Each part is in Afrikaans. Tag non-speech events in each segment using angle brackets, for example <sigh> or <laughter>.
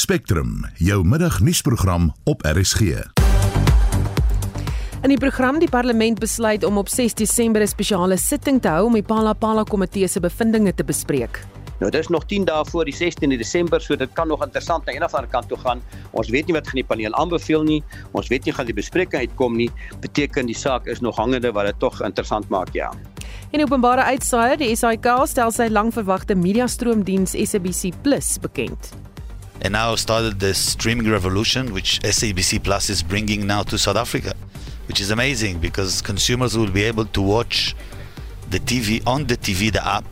Spectrum, jou middagnuusprogram op RSG. In die program die parlement besluit om op 6 Desember 'n spesiale sitting te hou om die Palapala komitee se bevindinge te bespreek. Nou dis nog 10 dae voor die 16de Desember, so dit kan nog interessant na een of ander kant toe gaan. Ons weet nie wat gaan die paneel aanbeveel nie. Ons weet nie gaan die bespreking uitkom nie. Beteken die saak is nog hangende wat dit tog interessant maak, ja. En openbare uitsaaier, die SAK stel sy langverwagte mediastroomdiens SABC Plus bekend. And now started the streaming revolution which SABC Plus is bringing now to South Africa, which is amazing because consumers will be able to watch the TV on the TV the app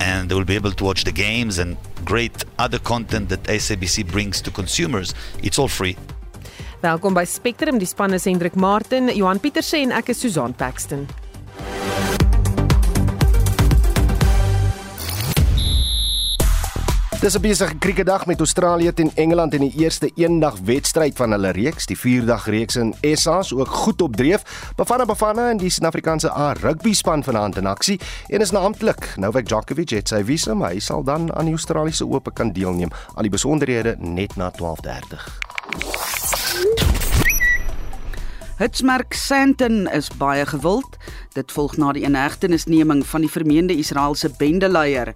and they will be able to watch the games and great other content that SABC brings to consumers. It's all free. Welkom by Spectrum, die span is Hendrik Martin, Johan Pieterse en ek is Susan Paxton. Dis 'n besige kriketdag met Australië teen Engeland in die eerste eendag wedstryd van hulle reeks, die vierdag reeks in SA's ook goed op dreef. Bafana Bafana en die Suid-Afrikaanse A rugby span vanaand in aksie en is naamlik Novak Djokovic het sy visum, hy sal dan aan die Australiese Ope kan deelneem. Al die besonderhede net na 12:30. Hitsmerk Sandton is baie gewild. Dit volg na die inhegtenisneming van die vermeende Israeliese bendeleier.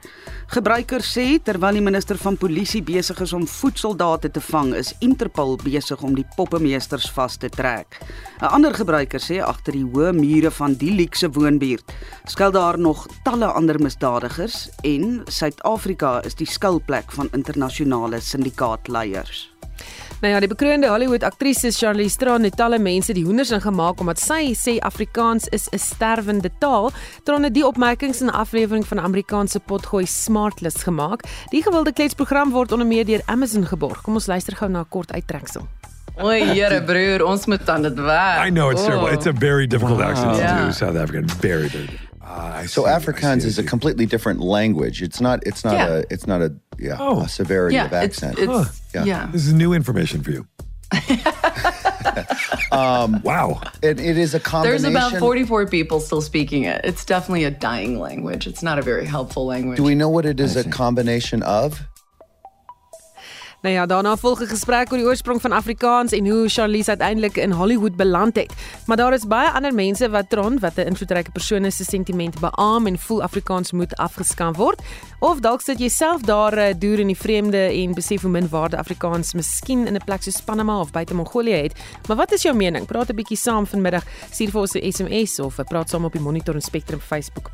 Gebruikers sê terwyl die minister van polisie besig is om voetsoldate te vang, is Interpol besig om die poppemeesters vas te trek. 'n Ander gebruiker sê agter die hoë mure van die luukse woonbuurt skuil daar nog talle ander misdadigers en Suid-Afrika is die skuilplek van internasionale syndikaatleiers. Nou ja, die bekroonde Hollywood aktrise Charlize Theron het talle mense die hoenders ingemaak omdat sy sê Afrikaans is 'n sterwende taal. Theron het die opmerkings in 'n aflewering van Amerikaanse potgooi Smartlist gemaak. Die gewilde kletsprogram word onder meer deur Amazon geborg. Kom ons luister gou na 'n kort uittreksel. Oei, jare broer, ons moet dan dit weg. I know it's terrible. It's a very difficult accent to Yeah. do, South African. Very, very difficult. Ah, I So see, I Afrikaans see, I is a completely different language. It's not. It's not Yeah. a. It's not a. Yeah. Oh. A severity Yeah, of it's accent. it's Yeah. yeah. This is new information for you. <laughs> um, Wow. it, it is a combination. There's about 44 people still speaking it. It's definitely a dying language. It's not a very helpful language. Do we know what it is a combination of? Nou ja, daarna volg 'n gesprek oor die oorsprong van Afrikaans en hoe Charlize uiteindelik in Hollywood beland het. Maar daar is baie ander mense wat Tron, wat 'n invloedryke persoon is, se sentiment beamoen en voel Afrikaans moet afgeskan word. Of dalk sit jy self daar uh, deur in die vreemde en besef hoe min waarde Afrikaans miskien in 'n plek soos Panama of buite Mongolië het. Maar wat is jou mening? Praat 'n bietjie saam vanmiddag. Stuur vir ons 'n SMS of uh, praat saam op die Monitor en Spectrum Facebook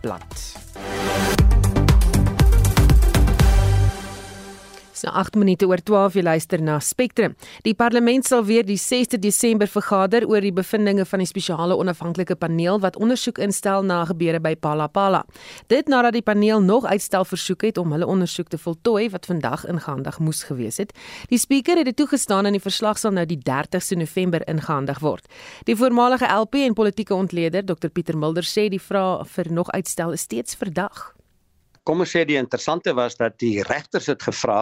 bladsy. So 8 minute oor 12 jy luister na Spectrum. Die parlement sal weer die 6de Desember vergader oor die bevindinge van die spesiale onafhanklike paneel wat ondersoek instel na gebeure by Palapala. Dit nadat die paneel nog uitstel versoek het om hulle ondersoek te voltooi wat vandag ingehandig moes gewees het. Die spreker het dit toegestaan en die verslag sal nou die 30ste November ingehandig word. Die voormalige LP en politieke ontleder Dr Pieter Mulder sê die vraag vir nog uitstel is steeds verdag. Kom ons sê die interessante was dat die regters het gevra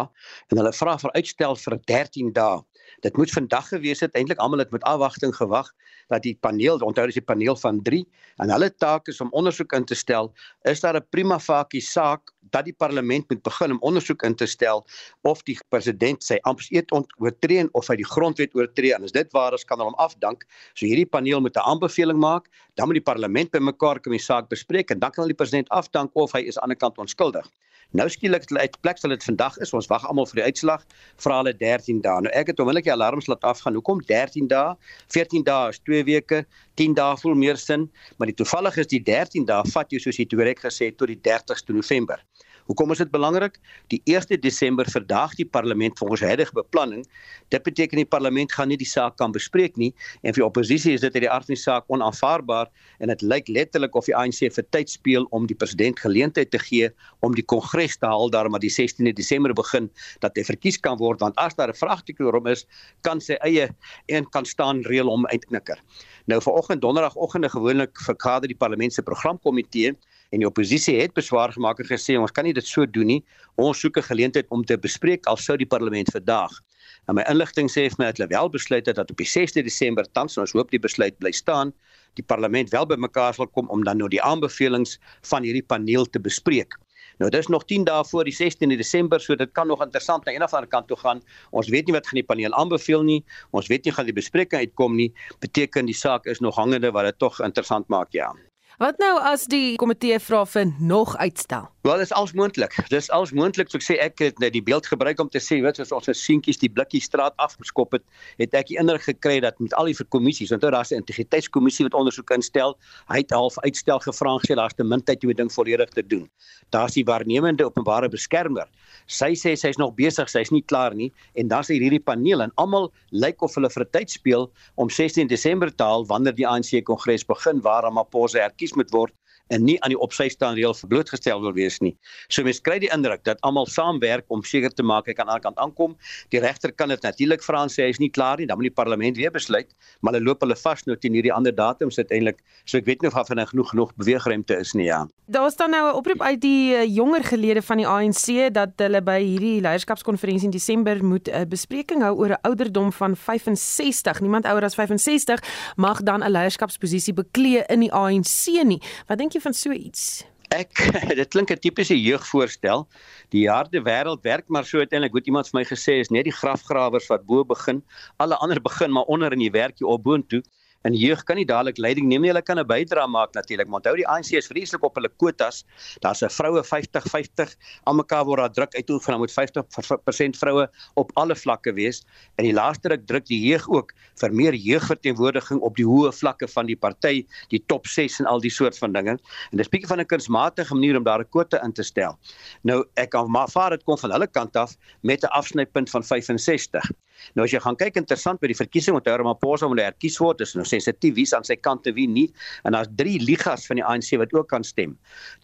en hulle vra vir uitstel vir 13 dae. Dit moet vandag gewees het. Eintlik almal het met afwagting gewag dat die paneel, onthou dis die paneel van 3 en hulle taak is om ondersoek in te stel, is daar 'n prima facie saak dat die parlement moet begin om ondersoek in te stel of die president sy ampteseed oortree of hy die grondwet oortree en as dit waar is kan hulle hom afdank. So hierdie paneel moet 'n aanbeveling maak, dan moet die parlement bymekaar kom die saak bespreek en dan kan hulle die president afdank of hy is aan die ander kant onskuldig. Nou skielik het hulle uit plek sal dit vandag is. Ons wag almal vir die uitslag. Vra hulle 13 dae. Nou ek het onmiddellik die alarms laat afgaan. Hoekom 13 dae? 14 dae is 2 weke. 10 dae voel meer sin, maar die toevallig is die 13 dae vat jou soos jy direk gesê tot die 30ste November. Hoekom is dit belangrik? Die 1 Desember verdaag die parlement volgens huidige beplanning. Dit beteken die parlement gaan nie die saak kan bespreek nie en vir die oppositie is dit uit die aard van die saak onaanvaarbaar en dit lyk letterlik of die ANC vir tyd speel om die president geleentheid te gee om die kongres te haal daarom dat die 16de Desember begin dat hy verkies kan word want as daar 'n vraagteken oor hom is, kan sy eie een kan staan reël om uitknikker. Nou vanoggend donderdagoggende gewoonlik vergader die parlement se programkomitee en die oppositie het beswaar gemaak en gesê ons kan nie dit so doen nie. Ons soek 'n geleentheid om te bespreek al sou die parlement vandag. En my inligting sê vir my dat hulle wel besluit het dat op die 6de Desember tans ons hoop die besluit bly staan, die parlement wel bymekaar sal kom om dan nou die aanbevelings van hierdie paneel te bespreek. Nou dis nog 10 dae voor die 16de Desember, so dit kan nog interessant na een of ander kant toe gaan. Ons weet nie wat gaan die paneel aanbeveel nie. Ons weet nie gaan die bespreking uitkom nie. Beteken die saak is nog hangende wat dit tog interessant maak, ja. Wat nou as die komitee vra vir nog uitstel? Wel, dis als moontlik. Dis als moontlik, so ek sê ek het net die beeld gebruik om te sê, weet soos ons se seentjies die blikkie straat afgeskop het, het ek die indruk gekry dat met al die kommissies, onthou daar's 'n integriteitskommissie wat ondersoek instel, hy het half uitstel gevra en gesê daar's te min tyd om die ding volledig te doen. Daar's die waarnemende openbare beskermer. Sy sê sy's nog besig, sy's nie klaar nie en hier hierdie paneel en almal lyk of hulle vir 'n tyd speel om 16 Desember te haal wanneer die ANC kongres begin waar Ramaphosa herkies moet word en nie aan die opsy staan reël verblootgestel wil wees nie. So mens kry die indruk dat almal saamwerk om seker te maak hy kan aan die kant aankom. Die regter kan dit natuurlik vra en sê hy is nie klaar nie, dan moet die parlement weer besluit, maar hulle loop hulle vas nou teen hierdie ander datums uiteindelik. So ek weet nie of daar van genoeg genoeg beweegruimte is nie, ja. Daar staan nou 'n oproep uit die uh, jonger gelede van die ANC dat hulle by hierdie leierskapskonferensie in Desember moet 'n uh, bespreking hou oor 'n ouderdom van 65. Niemand ouer as 65 mag dan 'n leierskapsposisie beklee in die ANC nie. Wat dink jy jy van so iets? Ek <laughs> dit klink 'n tipiese jeugvoorstel. Die harde wêreld werk maar so uiteindelik. Goed iemand vir my gesê is net die grafgrawers wat bo begin, alle ander begin maar onder in die werkie op boontoe. En jeug kan nie dadelik leiding neem nie. Hulle kan 'n bydrae maak natuurlik. Maar onthou die ANC is vreeslik op hulle kwotas. Daar's 'n vroue 50-50. Almekaar word daar druk uitoefen. Dan moet 50% vroue op alle vlakke wees. En die laaste druk druk die jeug ook vir meer jeugverteenwoordiging op die hoë vlakke van die party, die top 6 en al die soort van dinge. En dis bietjie van 'n kunsmatige manier om daar 'n kwota in te stel. Nou ek maar vaar dit kom van hulle kant af met 'n afsnypunt van 65. Nou as jy gaan kyk interessant by die verkiesing onthou Ramaphosa moet herkies word is nou sensitief wie aan sy kant te wie nie en daar's drie ligas van die ANC wat ook kan stem.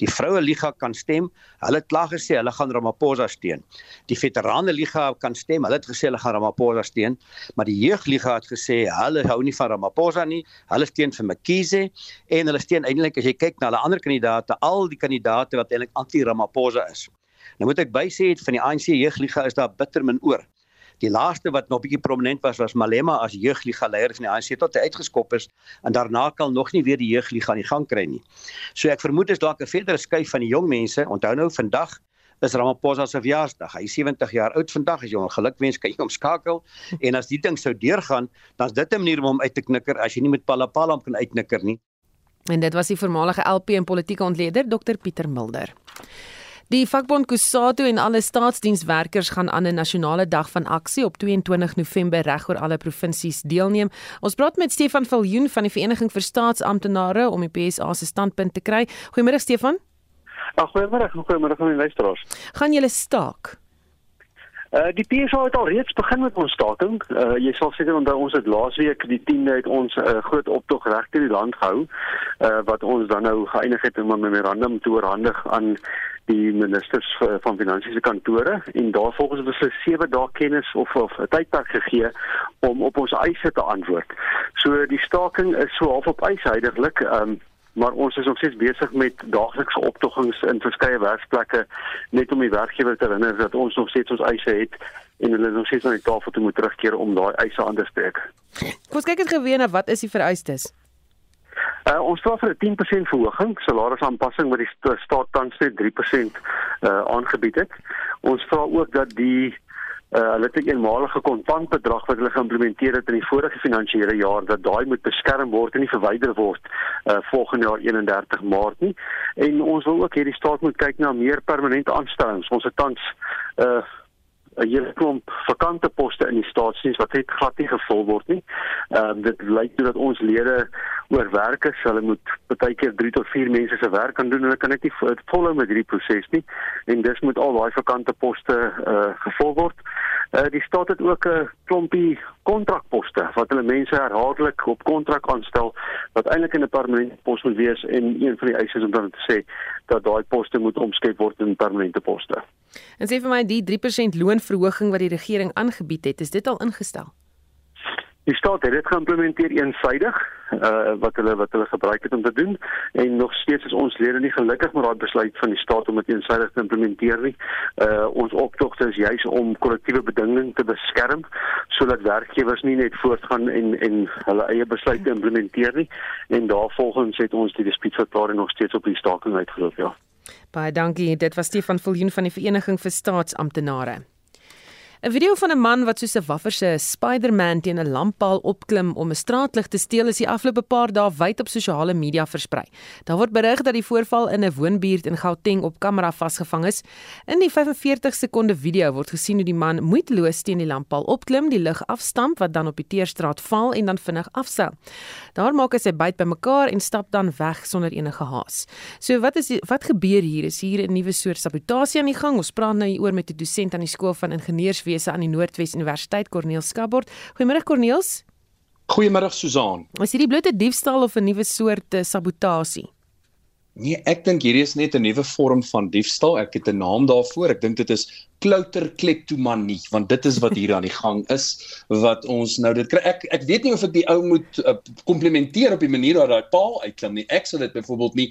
Die vroue liga kan stem. Hulle het klaar gesê hulle gaan Ramaphosa steun. Die veterane liga kan stem. Hulle het gesê hulle gaan Ramaphosa steun, maar die jeugliga het gesê hulle hou nie van Ramaphosa nie. Hulle steun vir Mkhize en hulle steun eintlik as jy kyk na hulle ander kandidaate, al die kandidaate wat eintlik anti-Ramaphosa is. Nou moet ek bysê het van die ANC jeugliga is daar bitter min oor. Die laaste wat nog bietjie prominent was was Malema as jeugliga leier van die ANC tot hy uitgeskop is en daarna kan nog nie weer die jeugliga aan die gang kry nie. So ek vermoed is dalk 'n verdere skuif van die jong mense. Onthou nou vandag is Ramaphosa se verjaarsdag. Hy is 70 jaar oud vandag. As jy hom gelukwens kan jy hom skakel en as die ding sou deurgaan, dan's dit 'n manier om hom uit te knikker as jy nie met Palapala kan uitknikker nie. En dit was die voormalige LP en politieke ontleder Dr Pieter Mulder. Die vakbond Kusatu en alle staatsdienswerkers gaan aan 'n nasionale dag van aksie op 22 November reg oor alle provinsies deelneem. Ons praat met Stefan Viljoen van die Vereniging vir Staatsamptenare om die PSA se standpunt te kry. Goeiemôre Stefan. Ag goeiemôre, goeiemôre aan die luisteraars. Gaan julle staak? Uh die PSA het al reeds begin met ons staking. Uh jy sal seker onthou ons het laasweek die 10de het ons 'n uh, groot optog reg deur die land gehou uh wat ons dan nou geëindig het om 'n memorandum te oorhandig aan die ministers van finansies se kantore en daarvolgens het ons hulle 7 dae kennis of of 'n tydperk gegee om op ons eise te antwoord. So die staking is so half op eis heidaglik, um, maar ons is nog steeds besig met daaglikse optoggings in verskeie werksplekke net om die werkgewer te herinner dat ons nog steeds ons eise het en hulle nog steeds aan die tafel toe moet terugkeer om daai eise aan te spreek. Kom ons kyk net geweet na wat is die vereistes? Uh, ons vra vir 'n 10% verhoging, salarisaanpassing wat die staat tans net 3% uh aangebied het. Ons vra ook dat die uh hulle het 'n eenmalige kontantbedrag wat hulle geïmplementeer het in die vorige finansiële jaar dat daai moet beskerm word en nie verwyder word uh volgende jaar 31 Maart nie. En ons wil ook hê die staat moet kyk na meer permanente aanstellings. Ons het tans uh 'n hele klomp vakante poste in die staatsdiens wat net glad nie gevul word nie. Ehm uh, dit lyk toe dat ons lede oorwerk is. Hulle moet baie keer 3 tot 4 mense se werk kan doen en hulle kan net nie volhou met hierdie proses nie. En dis moet al daai vakante poste uh gevul word. Uh die staat het ook 'n klompie kontrakposte wat hulle mense herhaaldelik op kontrak aanstel wat eintlik in 'n permanente pos moet wees en een van die eise is om dan te sê dat daai poste moet omskep word in permanente poste. En sê vir my die 3% loonverhoging wat die regering aangebied het, is dit al ingestel? Die staat het dit geïmplementeer eensydig uh wat hulle wat hulle gebruik het om te doen en nog steeds is ons lede nie gelukkig met daai besluit van die staat om dit eensydig te implementeer nie. Uh ons optogte is juis om kollektiewe bedinging te beskerm sodat werkgewers nie net voortgaan en en hulle eie besluite implementeer nie en daarvolgens het ons die dispuutverklaring nog steeds op die staking uitgeroep ja. Baie dankie. Dit was Stefan Viljoen van die Vereniging vir Staatsamptenare. 'n Video van 'n man wat soos 'n wafferse Spider-Man teen 'n lamppaal opklim om 'n straatlig te steel is die afgelope paar dae wyd op sosiale media versprei. Daar word berig dat die voorval in 'n woonbuurt in Gauteng op kamera vasgevang is. In die 45 sekonde video word gesien hoe die man moeiteloos teen die lamppaal opklim, die lug afstamp wat dan op die teerstraat val en dan vinnig afseil. Daar maak hy sy byt bymekaar en stap dan weg sonder enige haas. So wat is die, wat gebeur hier? Is hier 'n nuwe soort sabotasie aan die gang? Ons praat nou hieroor met 'n dosent aan die skool van ingenieurswese aan die Noordwes Universiteit, Corneel Skabord. Goeiemôre Corneels. Goeiemôre Susan. Is hierdie blote diefstal of 'n nuwe soort uh, sabotasie? Nee, ek dink hierdie is net 'n nuwe vorm van diefstal. Ek het 'n naam daarvoor. Ek dink dit is klouter kleptomanie want dit is wat hier aan die gang is wat ons nou dit kry. Ek ek weet nie of ek die ou moet uh, komplimenteer op die manier hoe daai paal uitklim nie. Ek sal dit byvoorbeeld nie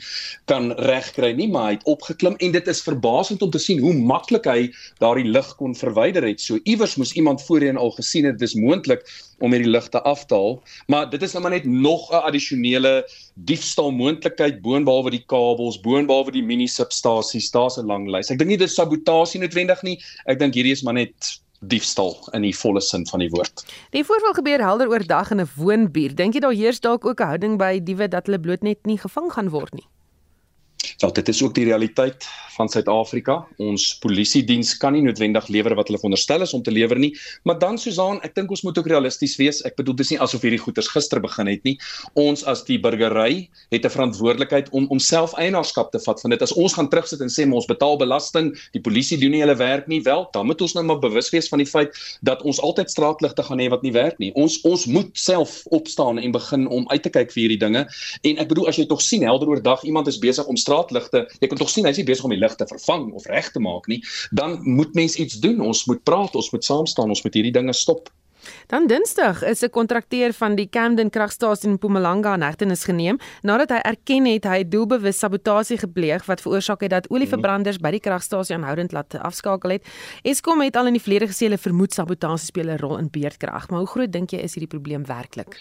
kan regkry nie maar hy het opgeklim en dit is verbasend om te sien hoe maklik hy daardie lig kon verwyder het. So iewers moes iemand voorheen al gesien het dis moontlik om hierdie ligte af te haal maar dit is nou maar net nog 'n addisionele diefstal moontlikheid boonbehalwe die kabels boonbehalwe die mini substasies daar's 'n lang lys. Ek dink nie dis sabotasie noodwendig nie Ek dink hierdie is maar net diefstal in die volle sin van die woord. Die voorval gebeur helder oordag in 'n woonbuurt. Dink jy daar heers dalk ook 'n houding by diewe dat hulle bloot net nie gevang gaan word nie? Wel dit is ook die realiteit van Suid-Afrika. Ons polisie diens kan nie noodwendig lewer wat hulle veronderstel is om te lewer nie, maar dan Susan, ek dink ons moet ook realisties wees. Ek bedoel dis nie asof hierdie goeters gister begin het nie. Ons as die burgery het 'n verantwoordelikheid om homself eienaarskap te vat van dit. As ons gaan terugsit en sê ons betaal belasting, die polisie doen nie hulle werk nie, wel, dan moet ons nou maar bewus wees van die feit dat ons altyd straatligte gaan hê wat nie werk nie. Ons ons moet self opstaan en begin om uit te kyk vir hierdie dinge. En ek bedoel as jy tog sien helder oordag iemand is besig om straatligte, jy kan tog sien hy's nie besig om die lig te vervang of reg te maak nie, dan moet mens iets doen. Ons moet praat, ons moet saam staan, ons moet hierdie dinge stop. Dan Dinsdag is 'n kontrakteur van die Camden kragstasie in Mpumalanga in hegtenis geneem nadat hy erken het hy doelbewus sabotasie gepleeg wat veroorsaak het dat olieverbranders by die kragstasie aanhoudend laat afskakel het. Eskom het al in die verlede gesê hulle vermoed sabotasie speel 'n rol in beerdkrag, maar hoe groot dink jy is hierdie probleem werklik?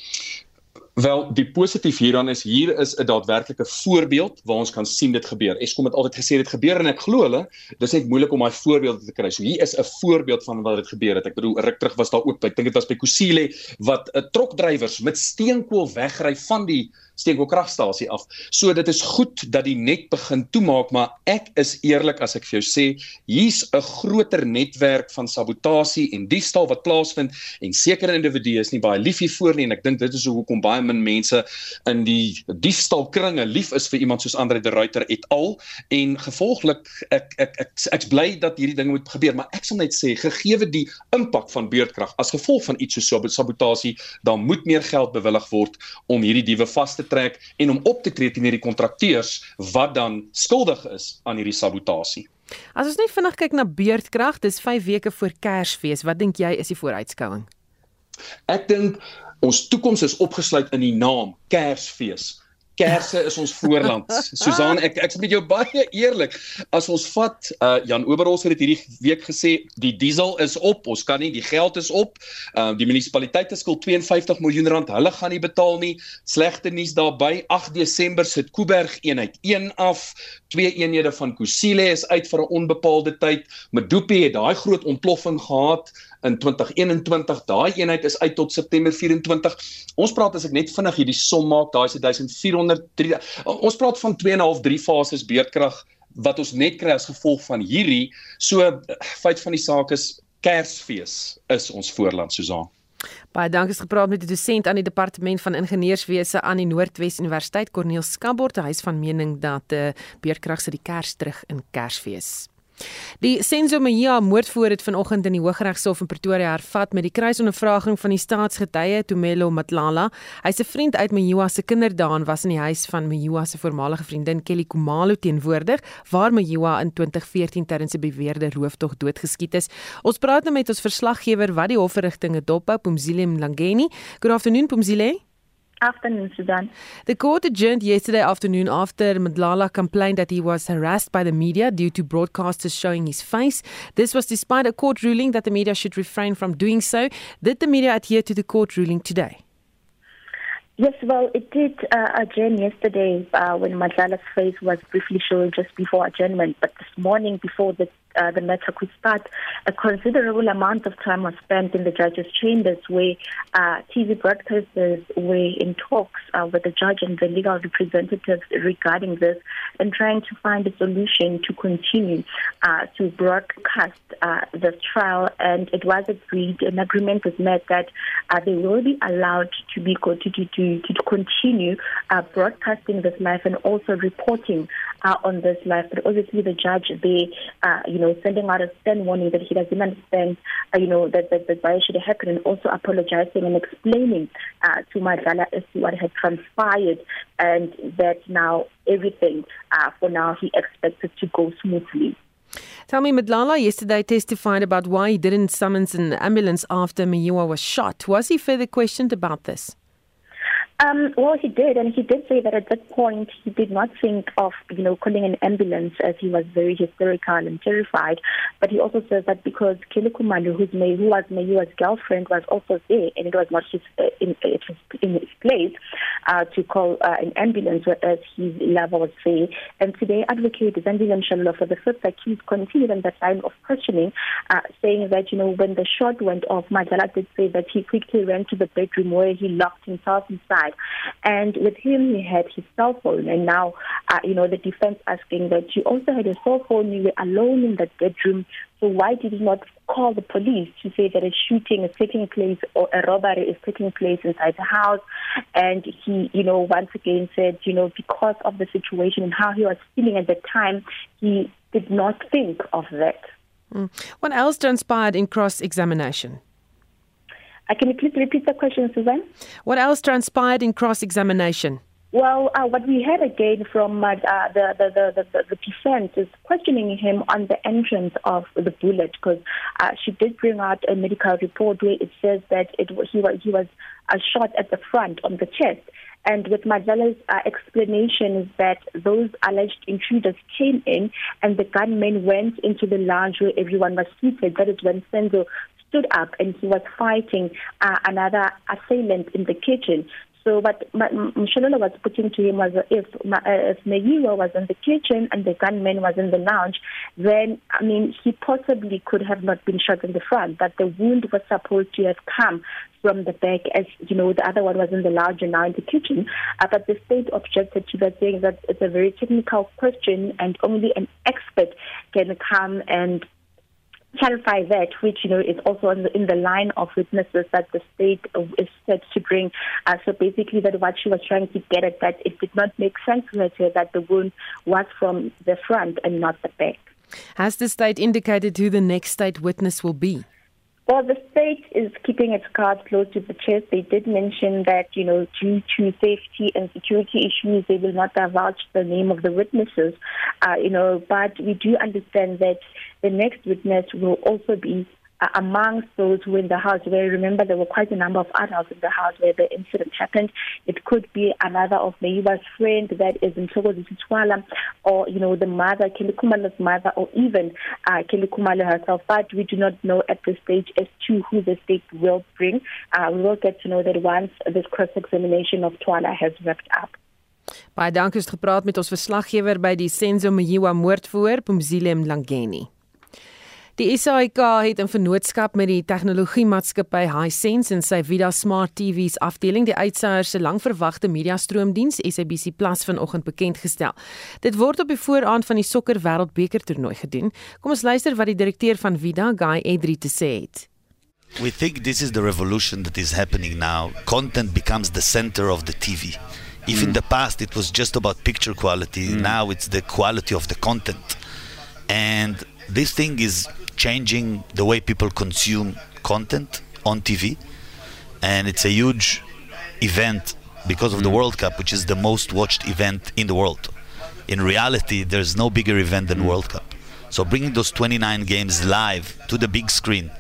Wel, die positief hieraan is hier is 'n daadwerklike voorbeeld waar ons kan sien dit gebeur. Eskom het altyd gesê dit gebeur en ek glo hulle, dis net moeilik om daai voorbeelde te kry. So hier is 'n voorbeeld van wat dit gebeur het. Ek bedoel, ruk terug was daar ook, ek dink dit was by Kusile wat 'n uh, trokdrywers met steenkool wegry van die steenkoolkragstasie af. So dit is goed dat die net begin toemaak, maar ek is eerlik as ek vir jou sê, hier's 'n groter netwerk van sabotasie en diefstal wat plaasvind en sekere individue is nie baie lief hiervoor nie en ek dink dit is hoekom baie min mense in die diefstalkringe lief is vir iemand soos Andre de Ruyter et al en gevolglik ek ek ek ek's bly dat hierdie dinge moet gebeur, maar ek sal net sê gegeewe die impak van beurtkrag as gevolg van iets so sabotasie, dan moet meer geld bewillig word om hierdie diewe vas te te trek en om op te tree teen hierdie kontrakteurs wat dan skuldig is aan hierdie sabotasie. As ons net vinnig kyk na beurtkrag, dis 5 weke voor Kersfees. Wat dink jy is die vooruitskouing? Ek dink ons toekoms is opgesluit in die naam Kersfees. Kerse is ons voorland. <laughs> Susan, ek ek's met jou baie eerlik. As ons vat uh Jan Oberholz het dit hierdie week gesê, die diesel is op, ons kan nie, die geld is op. Uh die munisipaliteite skuld 52 miljoen rand, hulle gaan nie betaal nie. Slegte nuus daarbey, 8 Desember sit Kuiberg eenheid 1 af. Twee eenhede van Kusile is uit vir 'n onbepaalde tyd. Medupi het daai groot ontploffing gehad in 2021. Daai eenheid is uit tot September 24. Ons praat as ek net vinnig hierdie som maak, daai is 1403. Ons praat van 2.5 3 fases beerdkrag wat ons net kry as gevolg van hierdie. So feit van die saak is Kersfees is ons voorland Susan. Baie dankie het gepraat met die dosent aan die departement van ingenieurswese aan die Noordwes Universiteit Corneel Skabort. Hy is van mening dat die uh, beerdkrag se die Kers terug in Kersfees. Die Senzo Mejia moordvoor het vanoggend in die Hooggeregshof in Pretoria hervat met die kruisondervraging van die staatsgetuie Tumelo Matlala. Hy's 'n vriend uit Mejia se kinderdae en was in die huis van Mejia se voormalige vriendin Kelly Kumalo teenwoordig waar Mejia in 2014 tydens 'n beweerde rooftog doodgeskiet is. Ons praat nou met ons verslaggewer wat die hofverrigtinge dophou, Pumzile Mlangeni. Good afternoon Pumzile afternoon, Sudan. The court adjourned yesterday afternoon after Madlala complained that he was harassed by the media due to broadcasters showing his face. This was despite a court ruling that the media should refrain from doing so. Did the media adhere to the court ruling today? Yes, well, it did uh, adjourn yesterday uh, when Madlala's face was briefly shown just before adjournment. But this morning, before the uh, the matter could start, a considerable amount of time was spent in the judge's chambers where uh, TV broadcasters were in talks uh, with the judge and the legal representatives regarding this and trying to find a solution to continue uh, to broadcast uh, this trial. And it was agreed, an agreement was made that they will be allowed to be to, to, to, continue broadcasting this live and also reporting on this live. But obviously, the judge, they, uh, you know, sending out a stern warning that he doesn't understand, uh, you know, that, that, that why should happen and also apologizing and explaining uh, to Madala as to what had transpired and that now everything, uh, for now, he expects it to go smoothly. Tell me, Madlala yesterday testified about why he didn't summons an ambulance after Miwa was shot. Was he further questioned about this? Um, well, he did, and he did say that at that point he did not think of, you know, calling an ambulance as he was very hysterical and terrified. But he also says that because Kelly Kumalu, who's May, who was Mayua's girlfriend, was also there, and it was not his uh, in, in his place uh, to call uh, an ambulance, whereas his level was there. And today, Advocate Zandile Mshalola for the fifth accused continued on that line of questioning, uh, saying that you know when the shot went off, Madala did say that he quickly ran to the bedroom where he locked himself inside And with him, he had his cell phone. And now, uh, you know, the defense asking that you also had a cell phone, you were alone in that bedroom. So why did you not call the police to say that a shooting is taking place or a robbery is taking place inside the house? And he, you know, once again said, you know, because of the situation and how he was feeling at the time, he did not think of that. Mm. What else transpired in cross examination? Uh, can you please repeat the question, Susan? What else transpired in cross examination? Well, uh, what we had again from uh, the, the, the, the, the defense is questioning him on the entrance of the bullet because uh, she did bring out a medical report where it says that it, he was, he was uh, shot at the front on the chest. And with Madlala's uh, explanation is that those alleged intruders came in and the gunmen went into the lounge where everyone was seated. That is when Senzo stood up and he was fighting uh, another assailant in the kitchen. So what Msholola was putting to him was if uh, if Meyiwa was in the kitchen and the gunman was in the lounge, then I mean he possibly could have not been shot in the front, but the wound was supposed to have come from the back, as you know the other one was in the lounge and now in the kitchen. Uh, but the state objected to that, saying that it's a very technical question and only an expert can come and clarify that, which you know is also in the, in the line of witnesses that the state is set to bring. Uh, so basically, that what she was trying to get at that it did not make sense to her that the wound was from the front and not the back. Has the state indicated who the next state witness will be? Well, the state is keeping its cards close to the chest. They did mention that, you know, due to safety and security issues, they will not divulge the name of the witnesses, uh, you know, but we do understand that the next witness will also be uh, amongst those who were in the house where remember there were quite a number of adults in the house where the incident happened. It could be another of Meiba's friend that is in Togozi Titwala or, you know, the mother, Kelly Kumalo's mother or even uh, Kelly Kumalo herself. But we do not know at this stage as to who the state will bring. Uh, we will get to know that once this cross-examination of Twala has wrapped up. Baie dankie het gepraat met ons verslaggewer by die Senzo Mjiwa moordvoer, Pumzile Mlangeni. Die SAIK het in vennootskap met die tegnologiemaatskappy Hisense en sy Vida Smart TV's afdeling die uitsaier se langverwagte mediastroomdiens SABC Plus vanoggend bekend gestel. Dit word op die vooraand van die sokker wêreldbeker toernooi gedoen. Kom ons luister wat die direkteur van Vida, Guy Edri te sê het. We think this is the revolution that is happening now. Content becomes the center of the TV. If mm. in the past it was just about picture quality, mm. now it's the quality of the content. And this thing is changing the way people consume content on TV, and it's a huge event because of mm. the World Cup, which is the most watched event in the world. In reality, there's no bigger event than mm. World Cup. So bringing those 29 games live to the big screen,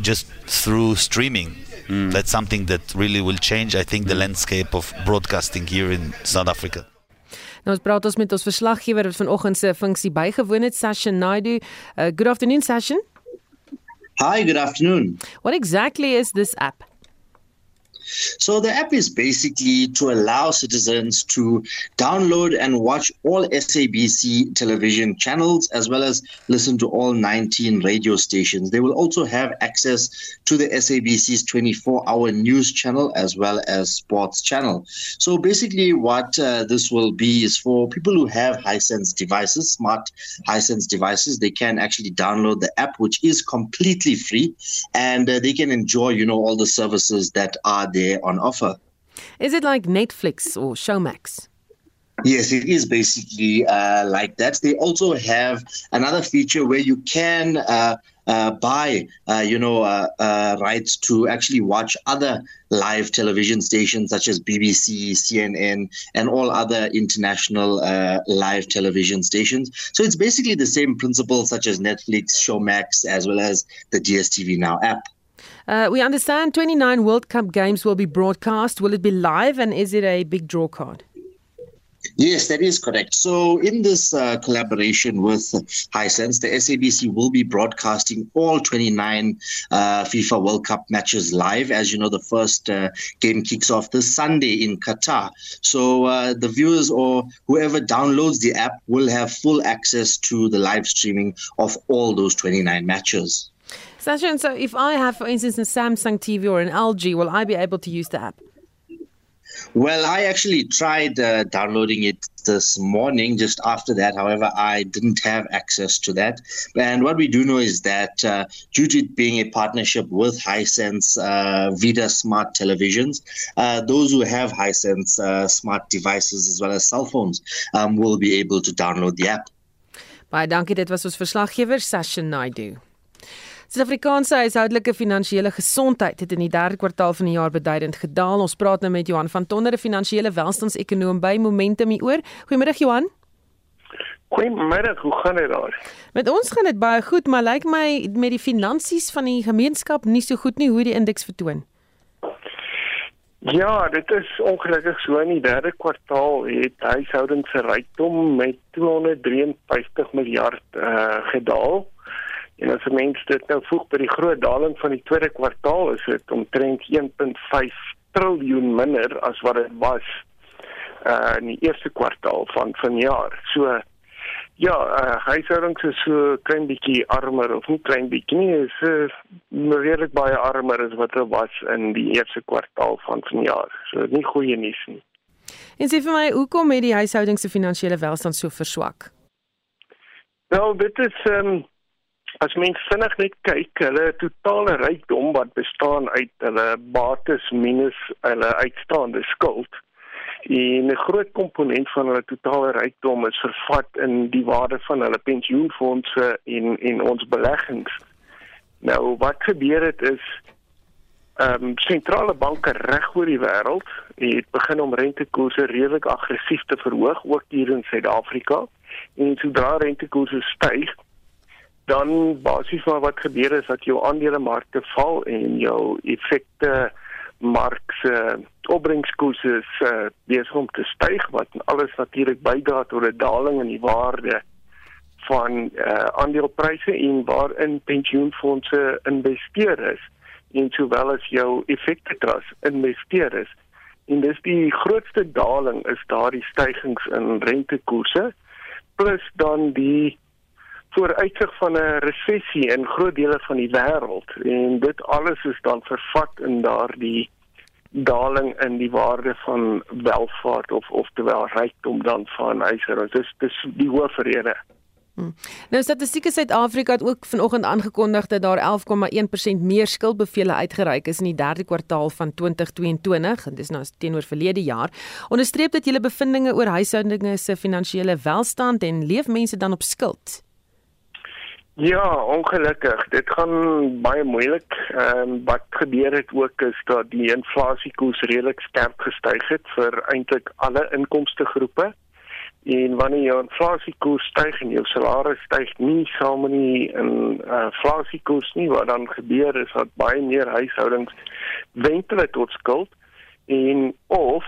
just through streaming, mm. that's something that really will change, I think, the mm. landscape of broadcasting here in South Africa. Nou ons praat ons met ons verslaggewer wat vanoggend se funksie bygewoon het, Sasha Naidu. Uh, good afternoon, Sasha. Hi, good afternoon. What exactly is this app? So the app is basically to allow citizens to download and watch all SABC television channels as well as listen to all 19 radio stations. They will also have access to the SABC's 24-hour news channel as well as sports channel. So basically what uh, this will be is for people who have Hisense devices, smart Hisense devices, they can actually download the app which is completely free and uh, they can enjoy, you know, all the services that are there on offer. Is it like Netflix or Showmax? Yes, it is basically uh, like that. They also have another feature where you can uh, uh, buy, uh, you know, uh, uh, rights to actually watch other live television stations such as BBC, CNN, and all other international live television stations. So it's basically the same principle such as Netflix, Showmax, as well as the DSTV Now app. Uh, we understand 29 World Cup games will be broadcast. Will it be live and is it a big draw card? Yes, that is correct. So, in this uh, collaboration with Hisense, the SABC will be broadcasting all 29 uh, FIFA World Cup matches live. As you know, the first uh, game kicks off this Sunday in Qatar. So, uh, the viewers or whoever downloads the app will have full access to the live streaming of all those 29 matches. Sasha, so if I have, for instance, a Samsung TV or an LG, will I be able to use the app? Well, I actually tried uh, downloading it this morning just after that. However, I didn't have access to that. And what we do know is that uh, due to it being a partnership with Hisense uh, Vida smart televisions, uh, those who have Hisense uh, smart devices as well as cell phones um, will be able to download the app. Baie dankie, dit was ons verslaggewer Sasha Naidu. Suid-Afrikaanse huishoudelike finansiële gesondheid het in die derde kwartaal van die jaar beduidend gedaal. Ons praat nou met Johan van Tonder, 'n finansiële welstandsekonoom by Momentum hieroor. Goeiemôre Johan. Goeiemôre, hoe gaan dit daar? Met ons gaan dit baie goed, maar lyk my met die finansies van die gemeenskap nie so goed nie hoe die indeks vertoon. Ja, dit is ongelukkig so in die derde kwartaal het huishoudings se rykdom met 253 miljard uh, gedaal. En as mense dit nou voeg by die groot daling van die tweede kwartaal, is dit omtrent 1.5 triljoen minder as wat dit was uh in die eerste kwartaal van vanjaar. So ja, uh, huishoudings is so klein bietjie armer of nie klein bietjie nie, is uh, redelik baie armer as wat dit was in die eerste kwartaal van vanjaar. So nie goeie nuus nie. En sê vir my, hoekom het die huishoudings se finansiële welstand so verswak? Wel, dit is ehm um, as mens vinnig net kyk, hulle totale rykdom wat bestaan uit hulle bates minus hulle uitstaande skuld. En 'n groot komponent van hulle totale rykdom is vervat in die waarde van hulle pensioenfondse en en ons beleggings. Nou wat gebeur het is ehm um, sentrale banke reg oor die wêreld het begin om rentekoerse redelik aggressief te verhoog ook hier in Suid-Afrika. En sodra rentekoerse styg, dan basies maar wat gebeur is dat jou aandelemarkte val en jou effekte mark se opbrengskoerse is uh, besig om te styg wat alles natuurlik bydra tot 'n daling in die waarde van uh, aandelepryse en waarin pensioenfondse investeer is en sowel as jou effekte trust investeer is. En dis die grootste daling is daardie stygings in rentekoerse plus dan die vooruitsig van 'n resessie in groot dele van die wêreld en dit alles is dan vervat in daardie daling in die waarde van welvaart of oftewel rykdom dan van huishoudings. Dis dis die hoofrede. Hmm. Nou Statistiek Suid-Afrika het ook vanoggend aangekondig dat daar 11,1% meer skuldbevele uitgereik is in die derde kwartaal van 2022 en dis nou teenoor verlede jaar. Onderstreep dit julle bevindinge oor huishoudinge se finansiële welstand en leef mense dan op skuld? Ja, ongelukkig. Dit gaan baie moeilik. Ehm um, wat gebeur het ook is dat die inflasiekoers redelik sterk gestyg het vir eintlik alle inkomste groepe. En wanneer jou inflasiekoers styg en jou salaris styg nie saam met die inflasiekoers nie, wat dan gebeur is dat baie meer huishoudings wentel tot skuld en of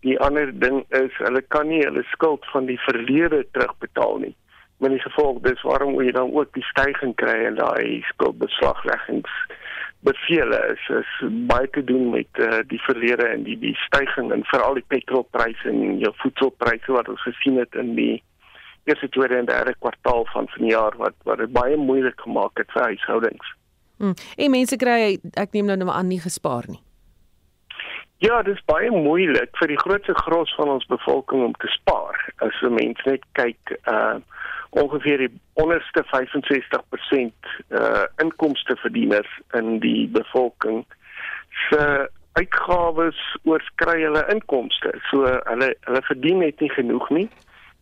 die ander ding is hulle kan nie hulle skuld van die verlede terugbetaal nie met die gevolg dis waarom jy dan ook die stygings kry in daai skuldbeslagleggings bevele is is baie te doen met uh, die verlede en die die stygings en veral die petrolpryse en jou voedselpryse wat ons gesien het in die eerste tweede en derde kwartaal van vanjaar wat wat dit baie moeilik gemaak het vir huishoudings. Hmm. En mense kry ek neem nou nou aan nie gespaar nie. Ja, dit is baie moeilik vir die grootste gros van ons bevolking om te spaar. As 'n mens net kyk, uh ongeveer die onderste 65% uh inkomste verdieners in die bevolking se uitgawes oorskry hulle inkomste. So hulle hulle verdien net nie genoeg nie.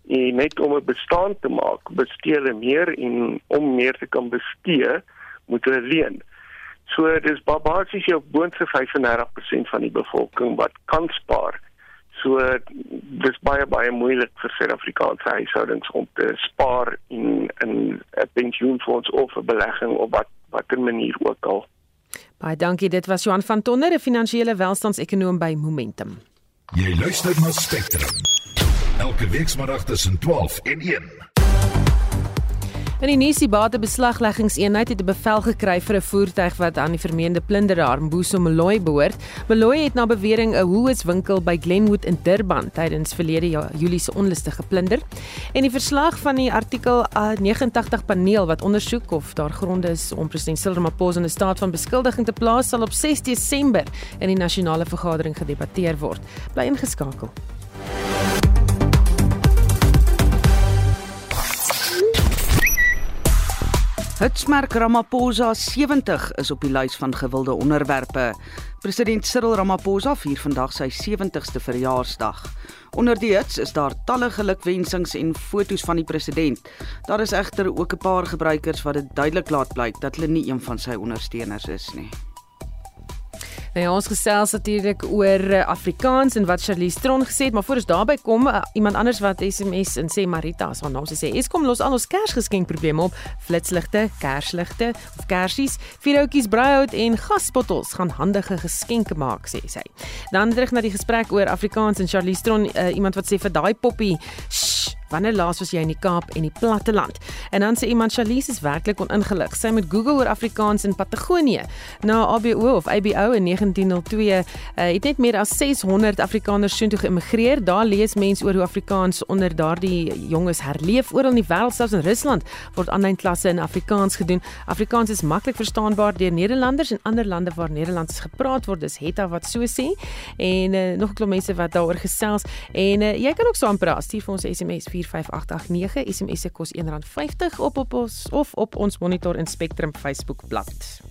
En net om 'n bestaan te maak, bestee hulle meer en om meer te kan bestee, moet hulle leen. So dis basies jou boonste 35% van die bevolking wat kan spaar. So dis baie baie moeilik vir Suid-Afrikaanse huishoudings om te spaar in 'n pensioenfonds of 'n belegging of wat watter manier ook al. Baie dankie. Dit was Johan van Tonder, 'n finansiële welstandsekonoom by Momentum. Jy luister na Spectrum. Elke weekmiddag tussen 12 en 1. In die Nisie Bate beslagleggingseenheid het 'n bevel gekry vir 'n voertuig wat aan die vermeende plunderaar Mbuso Moloi behoort. Moloi het na bewering 'n Woolworths winkel by Glenwood in Durban tydens verlede jaar Julie se onluste geplunder. En die verslag van die artikel 89 paneel wat ondersoek of daar gronde is om president Cyril Ramaphosa in 'n staat van beskuldiging te plaas sal op 6 Desember in die nasionale vergadering gedebatteer word. Bly ingeskakel. Hitsmerk Ramaphosa 70 is op die lys van gewilde onderwerpe. President Cyril Ramaphosa vier vandag sy 70ste verjaarsdag. Onder die hits is daar talle gelukwensings en foto's van die president. Daar is egter ook 'n paar gebruikers wat dit duidelik laat blyk dat hulle nie een van sy ondersteuners is nie. Nou ja, ons gesels natuurlik oor uh, Afrikaans en wat Charlize Tron gesê het, maar voor ons daarby kom, uh, iemand anders wat SMS en sê Marita, haar naam sê, "Eskom los al ons Kersgeskenk probleme op. Flitsligte, kersligte of kersies, vierhoutjies, braaihout en gasbottels gaan handige geskenke maak," sê sy. Dan terug na die gesprek oor Afrikaans en Charlize Tron, uh, iemand wat sê vir daai poppie, Wanneer laas was jy in die Kaap en die platteland? En dan sê iemand Charlize is werklik oningelig. Sy moet Google oor Afrikaans in Patagonië. Na ABO of ABO in 1902 uh, het net meer as 600 Afrikaners soontoe geëmigreer. Daar lees mense oor hoe Afrikaans onder daardie jonges herleef oral in die wêreld, selfs in Rusland word aanlyn klasse in Afrikaans gedoen. Afrikaans is maklik verstaanbaar deur Nederlanders en ander lande waar Nederlands gepraat word. Dis Hetta wat so sê. En uh, nog 'n klomp mense wat daaroor gesels en uh, jy kan ook saam praat. Stuur vir ons SMS 45889 SMS se kos R1.50 op op ons of op ons Monitor en Spectrum Facebook bladsy.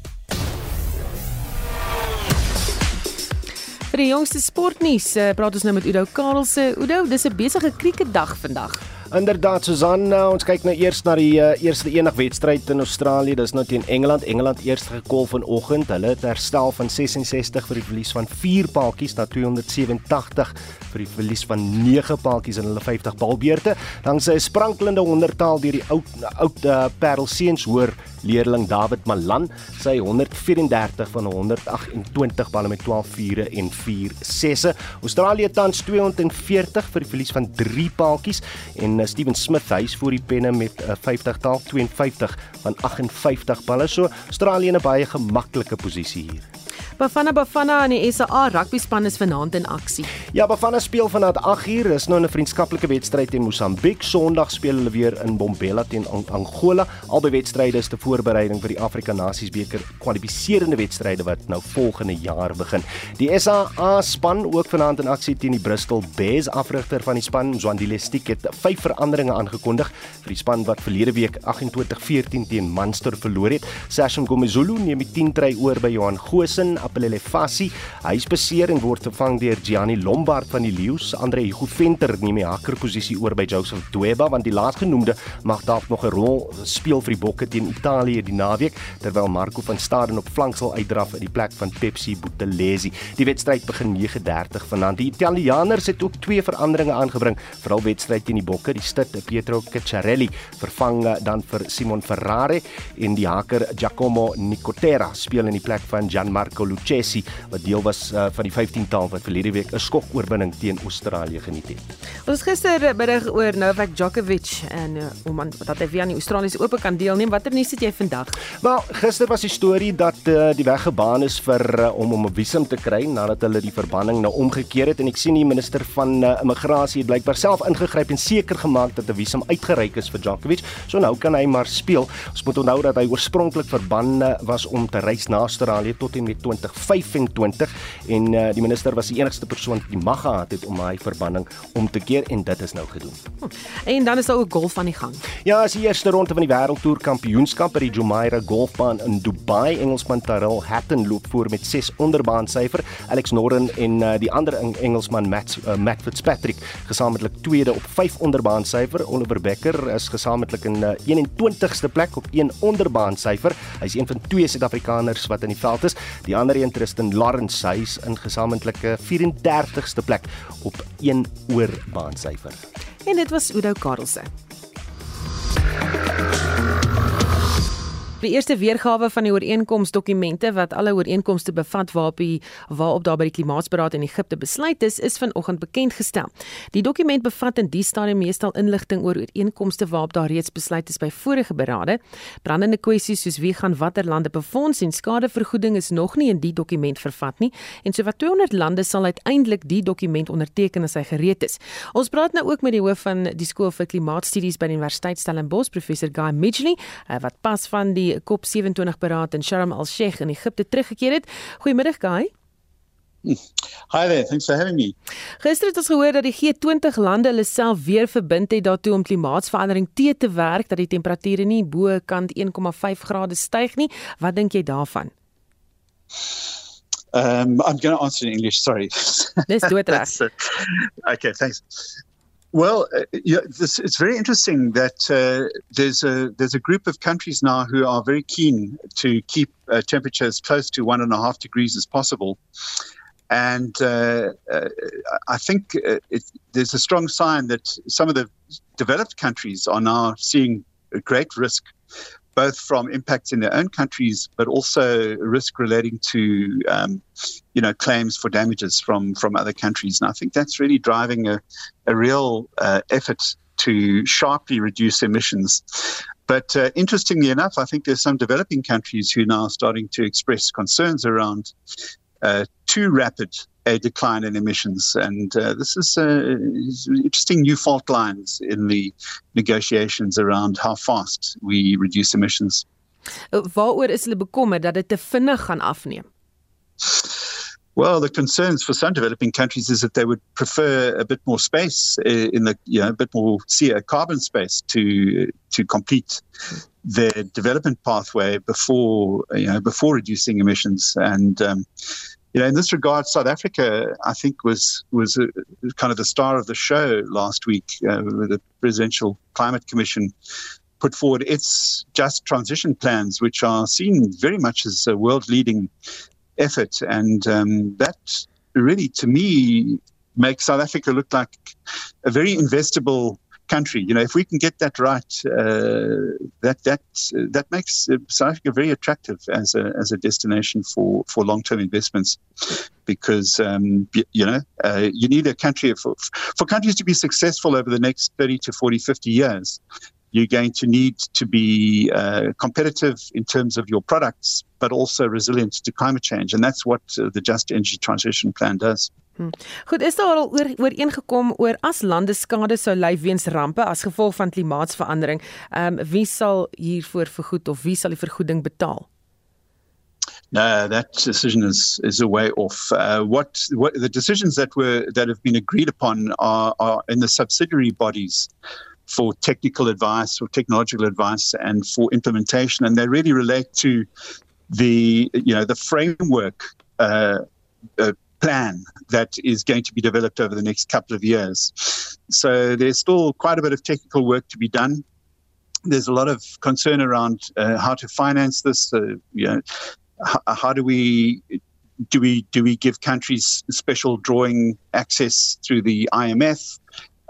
Vir die jongste sportnuus, uh, praat ons nou met Udo Karelse. Udo, dis 'n besige kriketdag vandag. Inderdaad Susan, uh, ons kyk nou eers na die uh, eerste enig wedstryd in Australië. Dis nou teen Engeland. Engeland eers gekol vanoggend. Hulle het herstel van 66 vir die verlies van 4 paaltjies na 287 vir die verlies van 9 paaltjies in hulle 50 balbeurte. Dan sy sprankelende honderdtaal deur die oud oud uh, Parel seuns hoor leerling David Malan sy 134 van 128 balle met 12 vure en 4 sesse. Australië tans 240 vir die verlies van 3 paaltjies en uh, Steven Smith hy's voor die penne met 'n uh, 50 taal 52 van 58 balle. So Australië in 'n baie gemaklike posisie hier. Bafana Bafana en die SA rugby span is vanaand in aksie. Ja, Bafana speel vanaand 8uur. Is nou 'n vriendskaplike wedstryd teen Mosambiek. Sondag speel hulle weer in Bombela teen Angola. Albei wedstryde is te voorbereiding vir die Afrika Nasies beker kwalifiserende wedstryde wat nou volgende jaar begin. Die SA span ook vanaand in aksie teen die Bristol Bears. Afrigter van die span, Zwandile Stick het vyf veranderinge aangekondig vir die span wat verlede week 28-14 teen Munster verloor het. Sashim Gomezulu neem die 10 try oor by Johan Gosen Apelele Fassi. Hy is beseer en word vervang deur Gianni Lombard van die Lions. Andre Hugo Venter neem die hakkerposisie oor by Joseph Dweba want die laasgenoemde mag dalk nog 'n rol speel vir die Bokke teen Italië die naweek terwyl Marco van Staden op flank sal uitdraf in die plek van Pepsi Buthelezi. Die wedstryd begin 9:30 vanaand. Die Italianers het ook twee veranderinge aangebring vir hul wedstryd teen die Bokke. Die stit Pietro Cacciarelli vervang dan vir Simon Ferrari en die haker Giacomo Nicotera speel in die plek van Gianmarco Lucchesi wat deel was uh, van die 15-tal wat verlede week 'n skokoorwinning teen Australië geniet het. Ons gister berig oor Novak Djokovic en uh, om aan dat hy weer aan die Australiese Ope kan deelneem. Watter nuus het jy vandag? Wel, gister was die storie dat uh, die weg gebaan is vir uh, om om 'n visum te kry nadat hulle die verbanning nou omgekeer het en ek sien die minister van uh, immigrasie het blykbaar self ingegryp en seker gemaak dat 'n visum uitgereik is vir Djokovic. So nou kan hy maar speel. Ons moet onthou dat hy oorspronklik verban was om te reis na Australië tot en met 2025 en uh, die minister was die enigste persoon wat die mag gehad het om hy verbanning om te keer en dit is nou gedoen. Hm. En dan is daar ook golf aan die gang. Ja, as die eerste ronde van die wêreldtoer kampioenskap by die Jumeirah Golfbaan in Dubai, Engelsman Tyrrell Hatton loop voor met 6 onderbaan syfer. Alex Noren en uh, die ander Engelsman Matt uh, Matt Fitzpatrick gesamentlik tweede op 5 onderbaan syfer. Oliver Becker is gesamentlik in uh, 21ste plek op 1 onderbaan syfer. Hy's een van twee Suid-Afrikaners wat in die veld is. Die ander een Tristan Lawrence hy's in gesamentlike 34ste plek op 1 oorbaan syfer. En dit was Udo Karelse. Die eerste weergawe van die ooreenkomsdokumente wat alle ooreenkomste bevat waarop die waarop daar by die klimaatsberaad in Egipte besluit is, is vanoggend bekend gestel. Die dokument bevat in die stadium meestal inligting oor ooreenkomste waarop daar reeds besluit is by vorige berade. Brandende kwessies soos wie gaan watter lande befonds en skadevergoeding is nog nie in die dokument vervat nie en sowat 200 lande sal uiteindelik die dokument onderteken as hy gereed is. Ons praat nou ook met die hoof van die skool vir klimaatstudies by die Universiteit Stellenbosch, professor Guy Midgley, eh, wat pas van die COP27 beraad in Sharm el-Sheikh in Egipte teruggekeer het. Goeiemiddag Guy. Hi there, thanks for having me. Gister het ons gehoor dat die G20 lande hulle self weer verbind het daartoe om klimaatsverandering te te werk dat die temperature nie bo kant 1,5 grade styg nie. Wat dink jy daarvan? Um I'm going to answer in English, sorry. Dis doodreg. <laughs> okay, thanks. Well, uh, yeah, this, it's very interesting that uh, there's a there's a group of countries now who are very keen to keep uh, temperatures close to one and a half degrees as possible, and uh, uh, I think uh, it, there's a strong sign that some of the developed countries are now seeing a great risk both from impacts in their own countries, but also risk relating to, um, you know, claims for damages from from other countries. And I think that's really driving a, a real uh, effort to sharply reduce emissions. But uh, interestingly enough, I think there's some developing countries who are now starting to express concerns around uh, too rapid a decline in emissions. And uh, this is uh, interesting new fault lines in the negotiations around how fast we reduce emissions. Uh, waaroor is hulle bekommer dat dit te vinnig gaan afneem? Well, the concerns for some developing countries is that they would prefer a bit more space in the, you know, a bit more see carbon space to to complete their development pathway before, you know, before reducing emissions. And um, you know, in this regard, South Africa, I think, was was a, kind of the star of the show last week. Uh, the Presidential Climate Commission put forward its just transition plans, which are seen very much as a world-leading effort, and um, that really, to me, makes South Africa look like a very investable country. You know, if we can get that right, uh, that that uh, that makes South Africa very attractive as a as a destination for for long term investments, because um, you know uh, you need a country for for countries to be successful over the next 30 to 40, 50 years. You're going to need to be uh, competitive in terms of your products, but also resilient to climate change, and that's what uh, the Just Energy Transition Plan does. Hmm. Goed, is daar al oor ooreengekom oor as lande skade sou ly weens rampe as gevolg van klimaatsverandering, ehm um, wie sal hiervoor vergoed of wie sal die vergoeding betaal? No, that decision is is a way off. Uh, what what the decisions that were that have been agreed upon are are in the subsidiary bodies for technical advice or technological advice and for implementation and they really relate to the you know the framework uh, uh plan that is going to be developed over the next couple of years. So there's still quite a bit of technical work to be done. There's a lot of concern around uh, how to finance this. Uh, you know, how, how do we do we do we give countries special drawing access through the IMF?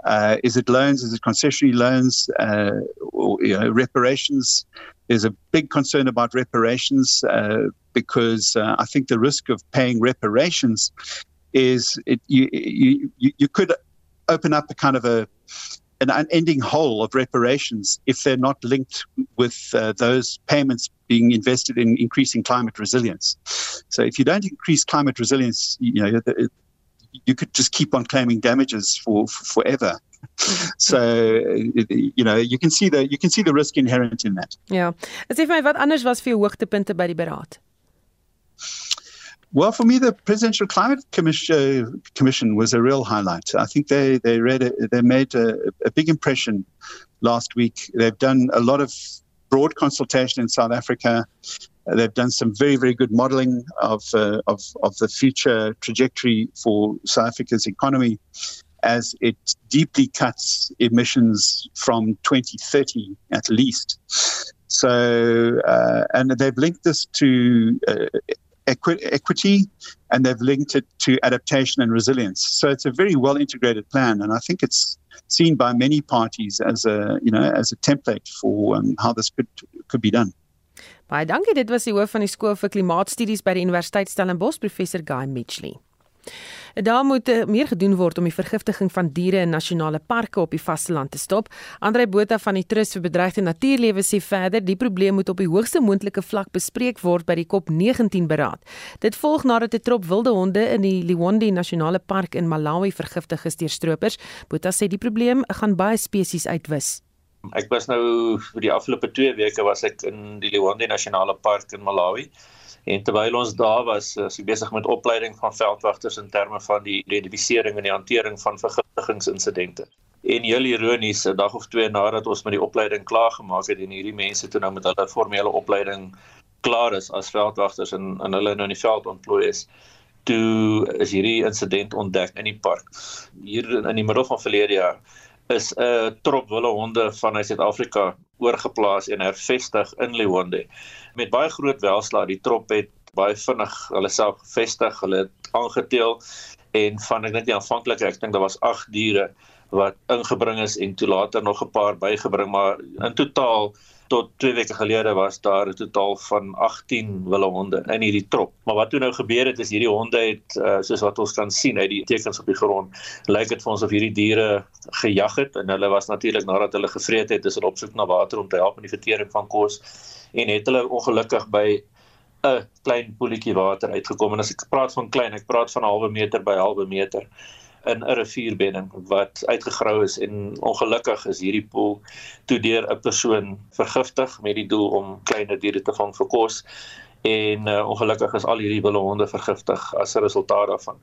Uh, is it loans? Is it concessionary loans? Uh, or you know, reparations? there's a big concern about reparations uh, because uh, I think the risk of paying reparations is it, you, you you could open up a kind of a an unending hole of reparations if they're not linked with uh, those payments being invested in increasing climate resilience. So if you don't increase climate resilience, you know you could just keep on claiming damages for, for forever. <laughs> so you know you can see the you can see the risk inherent in that. Ja. As vir my wat anders was vir jou hoogtepunte by die beraad? Well, for me, the Presidential Climate Commission, uh, Commission was a real highlight. I think they they read a, they made a, a big impression last week. They've done a lot of broad consultation in South Africa. They've done some very very good modelling of uh, of of the future trajectory for South Africa's economy as it deeply cuts emissions from 2030 at least. So, uh, and they've linked this to uh, equi- equity and they've linked it to adaptation and resilience. So it's a very well integrated plan, and I think it's seen by many parties as a you know as a template for um, how this could could be done. Baie dankie. Dit was die hoof van die skool vir klimaatstudies by die Universiteit Stellenbosch, professor Guy Mitchley. Daar moet eh, meer gedoen word om die vergiftiging van diere in nasionale parke op die vasteland te stop. Andre Botha van die Trust vir Bedreigde Natuurlewe sê verder die probleem moet op die hoogste moontlike vlak bespreek word by die COP19 beraad. Dit volg nadat 'n trop wilde honde in die Liwonde Nasionale Park in Malawi vergiftig is deur stroopers. Botha sê die probleem gaan baie spesies uitwis. Ek was nou vir die afgelope 2 weke was ek in die Liwonde Nasionale Park in Malawi. En terwyl ons daar was, is ek besig met opleiding van veldwagters in terme van die identifisering en die hantering van vergiftigingsinsidente. En heel ironies, 'n dag of twee nadat ons met die opleiding klaar gemaak het en hierdie mense toe nou met hulle formele opleiding klaar is as veldwagters en en hulle nou in die veld ontplooi is, toe is hierdie insident ontdek in die park. Hier in die middel van verlede jaar is 'n trop wille honde van Suid-Afrika oorgeplaas en hervestig in Liwonde met baie groot welslaag. Die trop het baie vinnig hulle self gevestig, hulle het aangeteel en van ek dink die aanvanklike ek dink daar was 8 diere wat ingebring is en toe later nog 'n paar bygebring, maar in totaal tot 2 weke gelede was daar 'n totaal van 18 wille honde in hierdie trop. Maar wat toe nou gebeur het is hierdie honde het uh, soos wat ons kan sien uit die tekens op die grond, lyk dit vir ons of hierdie diere gejag het en hulle was natuurlik nadat hulle gevreet het, is hulle op soek na water om te help met die vertering van kos en het hulle ongelukkig by 'n klein poeltjie water uitgekom en as ek praat van klein, ek praat van 'n halwe meter by halwe meter in 'n rivierbedding wat uitgegrou is en ongelukkig is hierdie poel toe deur 'n persoon vergiftig met die doel om kleiner diere te vang vir kos en uh, ongelukkig is al hierdie wilde honde vergiftig as 'n resultaat daarvan.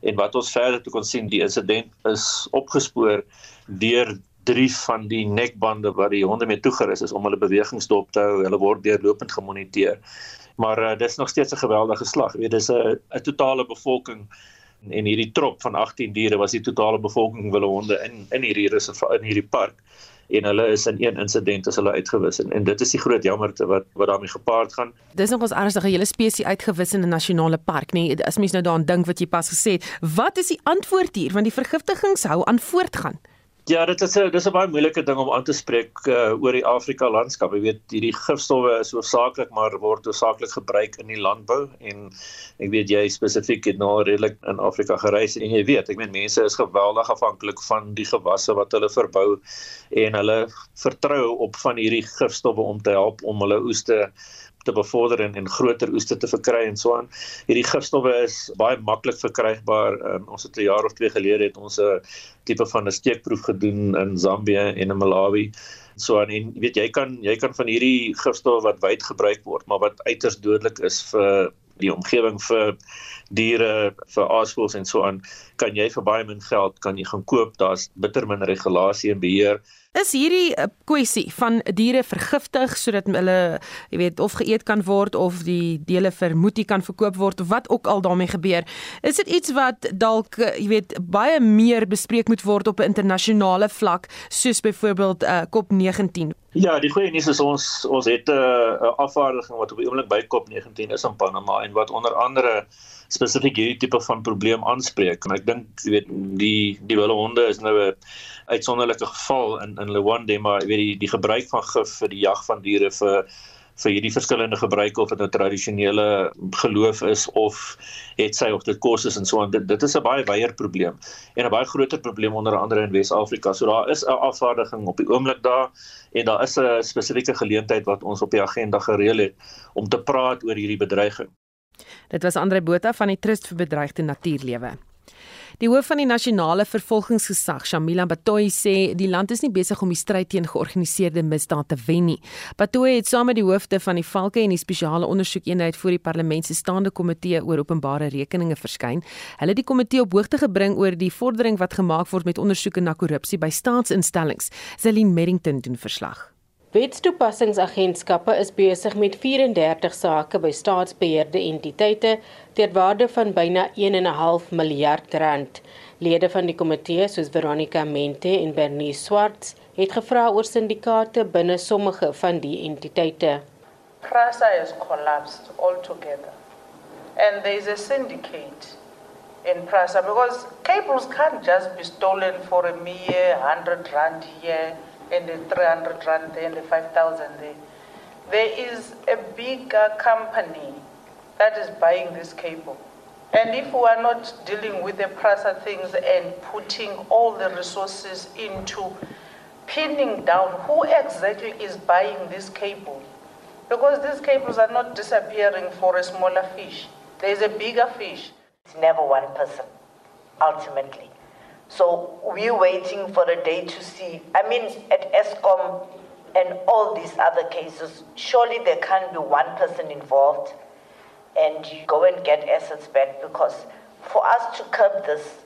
En wat ons verder toe kon sien, die insident is opgespoor deur drie van die nekbande wat die honde mee toegerus is om hulle bewegings dop te hou. Hulle word deurlopend gemoniteer. Maar uh, dis nog steeds 'n geweldige slag. Jy weet dis 'n 'n totale bevolking en hierdie trop van 18 diere was die totale bevolking wille honde in in hierdie reservaat in hierdie park en hulle is in een insident as hulle uitgewis en, en dit is die groot jammerte wat wat daarmee gepaard gaan. Dis nog ons ernstige hele spesies uitgewis in 'n nasionale park nê. Nee, as mens nou daaraan dink wat jy pas gesê het, wat is die antwoord hier want die vergiftigings hou aan voortgaan? Ja, dit is 'n dis 'n baie moeilike ding om aan te spreek uh, oor die Afrika landskap. Jy weet, hierdie gifstowwe is hoofsaaklik maar word hoofsaaklik gebruik in die landbou en ek weet jy spesifiek het nou redelik in Afrika gereis en jy weet, ek meen mense is geweldig afhanklik van die gewasse wat hulle verbou en hulle vertrou op van hierdie gifstowwe om te help om hulle oes te bevorder en en groter oeste te verkry en so aan. Hierdie gifstowwe is baie maklik verkrygbaar. Um, ons het 'n jaar of twee gelede het ons 'n tipe van 'n steekproef gedoen in Zambië en in Malawi. So aan en weet jy kan jy kan van hierdie gifstowwe wat wyd gebruik word, maar wat uiters dodelik is vir die omgewing vir diere, vir aasvoëls en so aan, kan jy vir baie min geld kan jy gaan koop. Daar's bitter min regulasie en beheer. Is hierdie 'n kwessie van diere vergiftig sodat hulle, jy weet, of geëet kan word of die dele vermoed kan verkoop word of wat ook al daarmee gebeur? Is dit iets wat dalk, jy weet, baie meer bespreek moet word op 'n internasionale vlak soos byvoorbeeld uh, COP19? Ja, die goeie nuus is ons ons het 'n uh, afvaardiging wat op die oomblik by COP19 is in Panama en wat onder andere spesifiek hierdie tipe van probleem aanspreek. En ek dink jy weet die die wille honde is nou 'n uitsonderlike geval in in Luwande, maar jy weet die die gebruik van gif vir die jag van diere vir vir hierdie verskillende gebruike of dit 'n tradisionele geloof is of het sy of dit kos is en so aan dit dit is 'n baie wyeer probleem en 'n baie groter probleem onder andere in Wes-Afrika. So daar is 'n afvaardiging op die oomblik daar en daar is 'n spesifieke geleentheid wat ons op die agenda gereël het om te praat oor hierdie bedreiging. Dit was Andre Botha van die Trust vir Bedreigde Natuurlewe. Die hoof van die nasionale vervolgingsgesag, Shamila Batoyi, sê die land is nie besig om die stryd teen georganiseerde misdaad te wen nie. Batoyi het saam met die hoofde van die Valke en die spesiale ondersoekeenheid vir die parlement se staande komitee oor openbare rekeninge verskyn. Hulle het die komitee op hoogte gebring oor die vordering wat gemaak word met ondersoeke na korrupsie by staatsinstellings. Celine Merrington doen verslag. Wetstoepassingsagentskappe is besig met 34 sake by staatsbeheerde entiteite ter waarde van byna 1.5 miljard rand. Lede van die komitee soos Veronica Mente en Bernice Swarts het gevra oor syndikaate binne sommige van die entiteite. Prasa has collapsed altogether. And there is a syndicate in Prasa because cables can't just be stolen for a mere 100 rand here and the 300 rand there and the 5,000 there. There is a bigger company that is buying this cable. And if we are not dealing with the Prasa things and putting all the resources into pinning down who exactly is buying this cable, because these cables are not disappearing for a smaller fish, there is a bigger fish. It's never one person, ultimately. So we're waiting for a day to see. I mean, at ESCOM and all these other cases, surely there can't be one person involved and you go and get assets back because for us to curb this,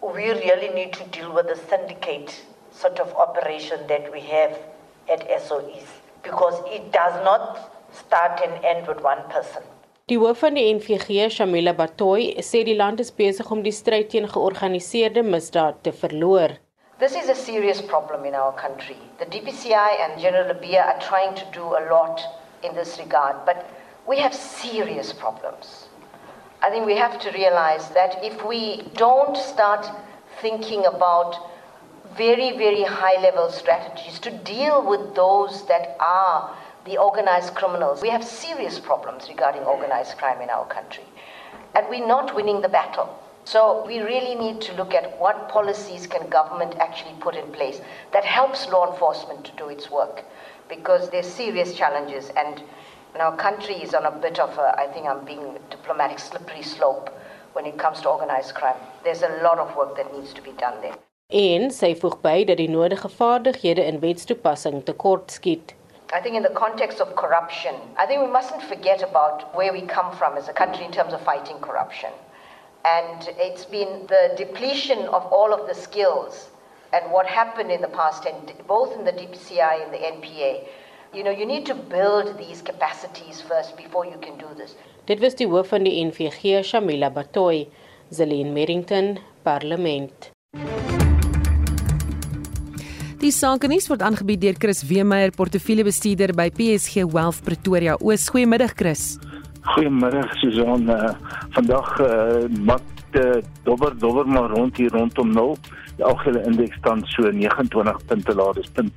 we really need to deal with the syndicate sort of operation that we have at SOEs because it does not start and end with one person. Die hoof van die NVG, Shamila Batoy, sê die land is besig om die stryd teen georganiseerde misdaad te verloor. This is a serious problem in our country. The DPCI and General Labia are trying to do a lot in this regard, but we have serious problems. I think we have to realize that if we don't start thinking about very, very high level strategies to deal with those that are the organized criminals. We have serious problems regarding organized crime in our country. And we're not winning the battle. So we really need to look at what policies can government actually put in place that helps law enforcement to do its work. Because there's serious challenges and our country is on a bit of a, I think I'm being diplomatic, slippery slope when it comes to organized crime. There's a lot of work that needs to be done there. En sy voeg by dat die nodige vaardighede in wetstoepassing tekort. I think in the context of corruption, I think we mustn't forget about where we come from as a country in terms of fighting corruption. And it's been the depletion of all of the skills and what happened in the past, and both in the DPCI and the NPA. You know, you need to build these capacities first before you can do this. Dit was die hoof van die NVG, Shamila Batoy, Zelene Merrington, Parlement. Die sakenuus word aangebied deur Chris Weemeyer, portefeuljebestuurder by PSG Wealth Pretoria. Oos, goeiemiddag Chris. Goeiemiddag Susan. Uh, vandag uh, mat uh, dobber dobber maar rond hier rondom 0. Die algehele indeks staan so 29 punte laer, dis 0.04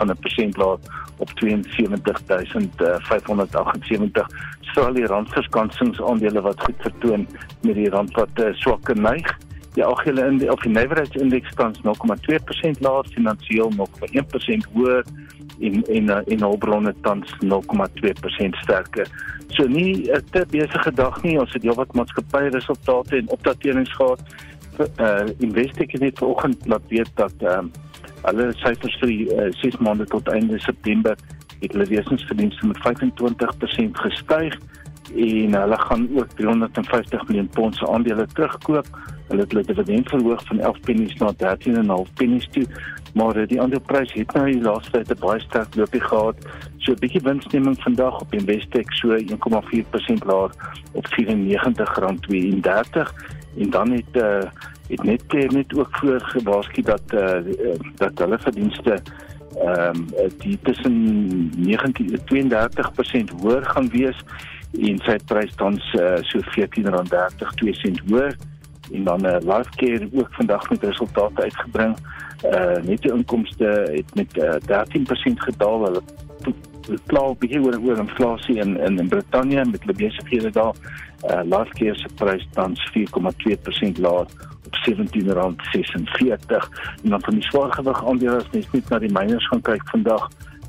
van 'n persent laer op 72578. Sal die randverskansingsaandele wat goed vertoon met die rand wat uh, swak neig. Die algehele in die of die nywerheidsindeks staan 0,2% laer, finansiëel nog 1% hoër en en en hulpbronne tans 0,2% sterker. So nie 'n te besige dag nie. Ons het heelwat maatskappye resultate en opdaterings gehad. Uh Investec het vanoggend laat weet dat ehm um, hulle syfers vir die 6 uh, maande tot einde September het hulle wesensverdienste met 25% gestyg en hulle gaan ook 350 miljoen pond se aandele terugkoop. Hulle het hulle dividend verhoog van 11 pennies na 13.5 pennies toe. Maar die aandelepryse het nou die laaste tyd 'n baie sterk loopie gehad. So 'n bietjie winsneming vandag op Investec so 1,4% laer op R94.32 en dan het uh, het net net ook voor gewaarsku dat uh, dat hulle verdienste ehm um, die tussen 19 32% hoër gaan wees en sy prys tans uh, so R14.30 2 sent hoër en dan 'n uh, Lifecare ook vandag met resultate uitgebring. Uh net die inkomste het met uh, 13% gedaal. Hulle kla op bietjie oor oor inflasie in in, in Brittanje met hulle besighede daar. Uh Lifecare se prys tans 4,2% laer op R17.46 en dan van die swaargewig aandele as mens net na die miners gaan kyk vandag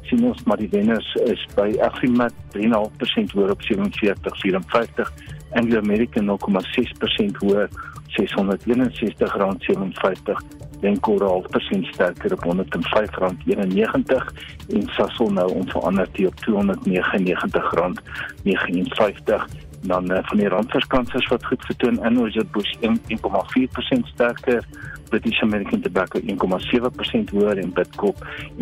sien ons maar die wenners is by Afrimat 3.5% hoër op 47.54 Anglo American 0,6% hoër R661.57 Denko half persent sterker op R105.91 en Sasol nou onveranderd hier op R299.59 dan uh, van die randverskansers wat goed vertoon in dit Bush 1,4% sterker British American Tobacco 1,7% hoër en Bidcorp 1,25%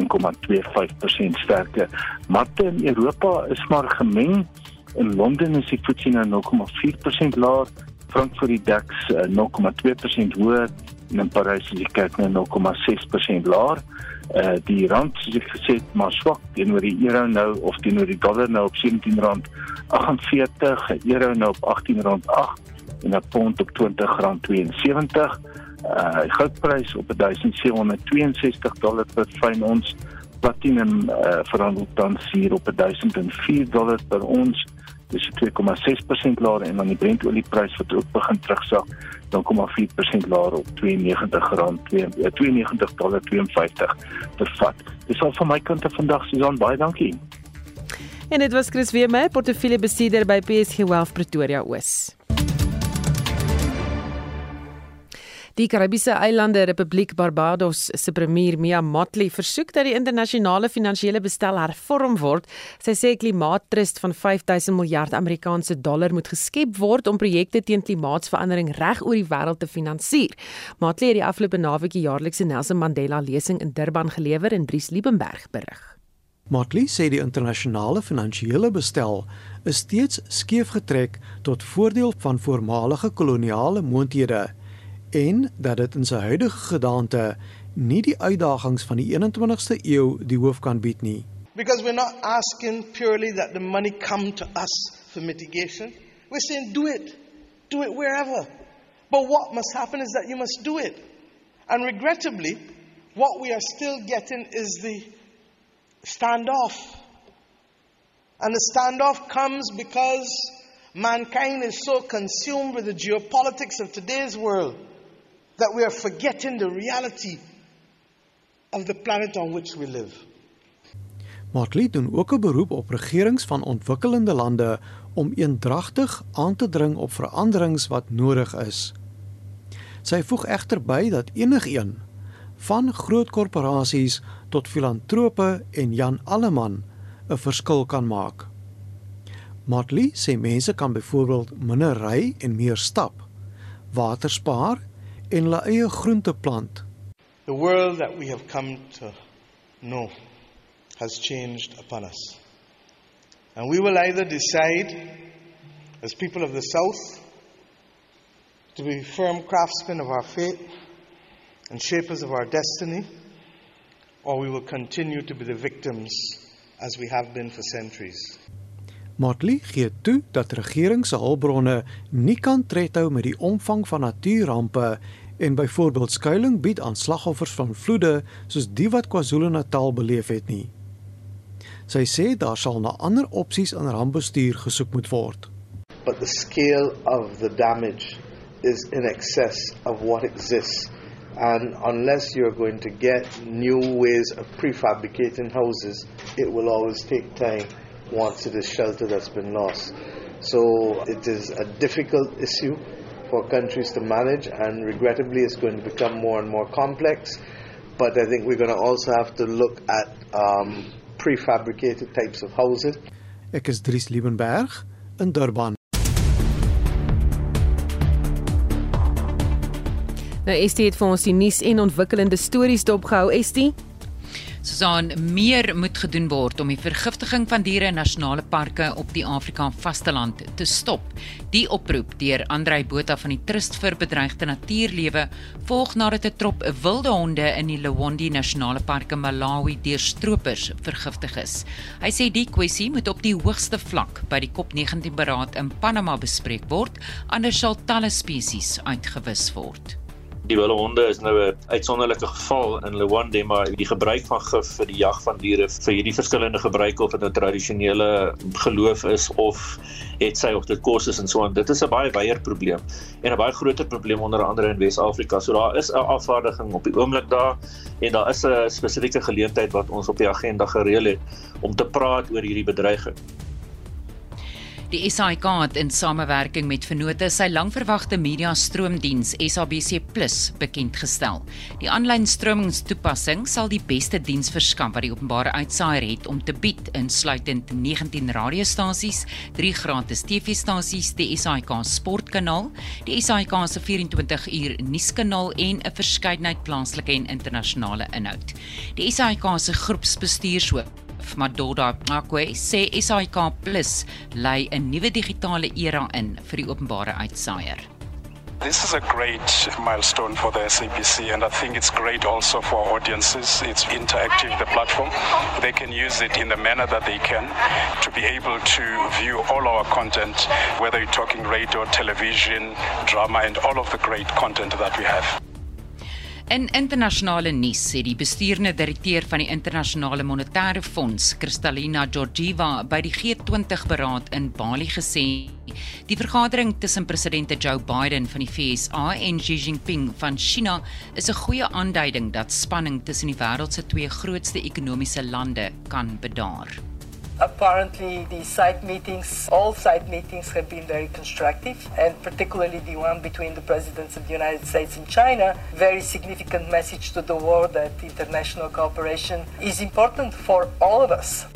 sterker. Markte in Europa is maar gemeng. In Londen is die FTSE nou 0,4% laer Frankfurt die DAX uh, 0,2% hoër en in Parys is die kyk nou 0,6% laer. Uh die rand soos ek gesê het, maar swak teenoor die euro nou of teenoor die dollar nou op R17.48, euro nou op R18.8 en 'n pond op R20.72. Uh goudprys op 1762 dollar per fyn ons. Platinum uh verhandel tans hier op 1004 dollar per ons dis 2,6% laer en dan die Brentolieprys wat ook begin terugsak dan 0,4% laer op 92 rand 92 dollar 52 per vat. Dis al van my kant af vandag Susan baie dankie. En dit was Chris Weemer, portefeuljebestuurder by PSG Wealth Pretoria Oos. Die Karibiese eilande Republiek Barbados se premier Mia Mottley versoek dat die internasionale finansiële bestel hervorm word. Sy sê 'n klimaattrust van 5000 miljard Amerikaanse dollar moet geskep word om projekte teen klimaatsverandering reg oor die wêreld te finansier. Mottley het die afgelope naweek die jaarlikse Nelson Mandela lesing in Durban gelewer en Dries Liebenberg berig. Motley sê die internasionale finansiële bestel is steeds skeef getrek tot voordeel van voormalige koloniale moondhede en dat dit in sy huidige gedaante nie die uitdagings van die 21ste eeu die hoof kan bied nie. Because we're not asking purely that the money come to us for mitigation. We're saying do it. Do it wherever. But what must happen is that you must do it. And regrettably, what we are still getting is the standoff. And the standoff comes because mankind is so consumed with the geopolitics of today's world that we are forgetting the reality of the planet on which we live. Motley doen ook 'n beroep op regerings van ontwikkelende lande om eendragtig aan te dring op veranderings wat nodig is. Sy voeg egter by dat enigiemand van groot korporasies tot filantrope en Jan Alleman 'n verskil kan maak. Motley sê mense kan byvoorbeeld minder ry en meer stap, water spaar en hulle eie groente plant. The world that we have come to know has changed upon us. And we will either decide as people of the south to be firm craftsmen of our fate and shapers of our destiny or we will continue to be the victims as we have been for centuries. Motley gee toe dat regerings se hulpbronne nie kan tred hou met die omvang van natuurampe en byvoorbeeld skuilings bied aan slagoffers van vloede soos die wat KwaZulu-Natal beleef het nie. Sy sê daar sal na ander opsies in rampbestuur gesoek moet word. But the scale of the damage is in excess of what exists and unless you're going to get new ways of prefabricating houses it will always take time once it is shelter that's been lost. So it is a difficult issue for countries to manage, and regrettably, it's going to become more and more complex. But I think we're going to also have to look at um, prefabricated types of housing. Ek is Dries Liebenberg in Durban. Nou Estie het vir ons die nuus en ontwikkelende stories dopgehou, Estie. Susan meer moet gedoen word om die vergiftiging van diere in nasionale parke op die Afrika vasteland te stop. Die oproep deur Andrei Botha van die Trust vir Bedreigde Natuurlewe volg nadat 'n trop wilde honde in die Lewandi Nasionale Park in Malawi deur stroopers vergiftig is. Hy sê die kwessie moet op die hoogste vlak by die COP19 beraad in Panama bespreek word, anders sal talle spesies uitgewis word. Die wilde honde is nou 'n uitsonderlike geval in Lewande, maar die gebruik van gif vir die jag van diere vir hierdie verskillende gebruike of dit 'n tradisionele geloof is of het sy of dit kos is en so aan. Dit is 'n baie wyeer probleem en 'n baie groter probleem onder andere in Wes-Afrika. So daar is 'n afvaardiging op die oomblik daar en daar is 'n spesifieke geleentheid wat ons op die agenda gereël het om te praat oor hierdie bedreiging. Die SAIK het in samewerking met Vennote sy langverwagte media stroomdiens SABC+ bekend gestel. Die aanlyn stromingstoepassing sal die beste diens verskaf wat die openbare uitsaaier het om te bied, insluitend 19 radiostasies, 3 gratis TV-stasies, die SAIK sportkanaal, die SAIK se 24-uur nuuskanaal en 'n verskeidenheid plaaslike en internasionale inhoud. Die SAIK se groepsbestuurshoof Madoda Akwe sê SAIK Plus lei 'n nuwe digitale era in vir die openbare uitsaaier. This is a great milestone for the SABC, and I think it's great also for audiences. It's interactive, the platform. They can use it in the manner that they can to be able to view all our content, whether you're talking radio, television, drama, and all of the great content that we have. In internasionale nuus sê die bestuurende direkteur van die internasionale monetêre fonds, Kristalina Georgieva, by die G20 beraad in Bali gesê, die vergadering tussen president Joe Biden van die FSA en Xi Jinping van China is 'n goeie aanduiding dat spanning tussen die wêreld se twee grootste ekonomiese lande kan bedaar. Apparently, the side meetings, all side meetings have been very constructive, and particularly the one between the presidents of the United States and China, very significant message to the world that international cooperation is important for all of us.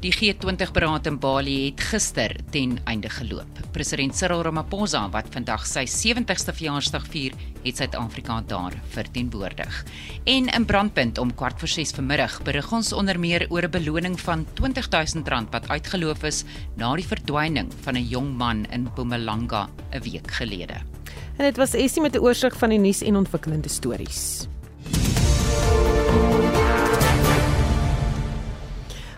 Die G20-beraad in Bali het gister ten einde geloop. President Cyril Ramaphosa, wat vandag sy 70ste verjaarsdag vier, het Suid-Afrika daar verteenwoordig. En in Brandpunt om kwart voor 6 vanmiddag berig ons onder meer oor 'n beloning van R20000 wat uitgeloof is na die verdwyning van 'n jong man in Mpumalanga 'n week gelede. En dit was Essie met 'n oorsig van die nuus en ontwikkelende stories.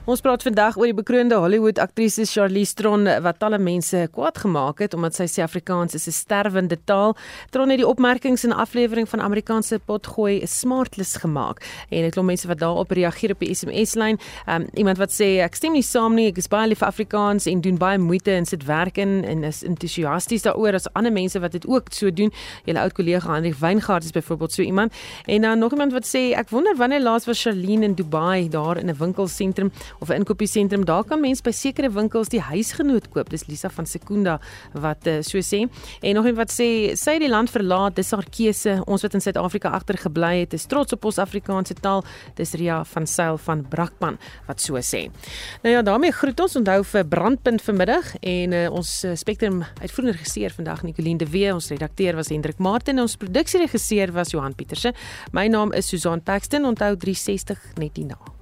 Ons praat vandag oor die bekroonde Hollywood aktrise Charlize Theron wat talle mense kwaad gemaak het omdat sy sê Afrikaans is 'n sterwende taal. Theron het die opmerkings in 'n aflewering van Amerikaanse potgooi 'n smartless gemaak en ek glo mense wat daarop reageer op die SMS-lyn. Um, iemand wat sê ek stem nie saam nie, ek is baie lief vir Afrikaans en doen baie moeite en sit werk in en is entoesiasties daaroor as ander mense wat dit ook so doen. Julle ou kollega Hendrik Weingart is byvoorbeeld so iemand. En dan nog iemand wat sê ek wonder wanneer laas was Charlene in Dubai daar in 'n winkelsentrum of 'n inkopiesentrum. Daar kan mens by sekere winkels die huisgenoot koop. Dis Lisa van Sekunda wat uh, so sê. En nog iemand wat sê sy het die land verlaat, dis haar keuse. Ons wat in Suid-Afrika agtergebly het, is trots op ons Afrikaanse taal. Dis Ria van Sail van Brakpan wat so sê. Nou ja, daarmee groet ons onthou vir brandpunt vanmiddag en uh, ons uh, Spectrum uitvoerende regisseur vandag Nicoline de Wee, ons redakteur was Hendrik Martin en ons produksieregisseur was Johan Pieterse. My naam is Susan Paxton. Onthou 360 net hierna.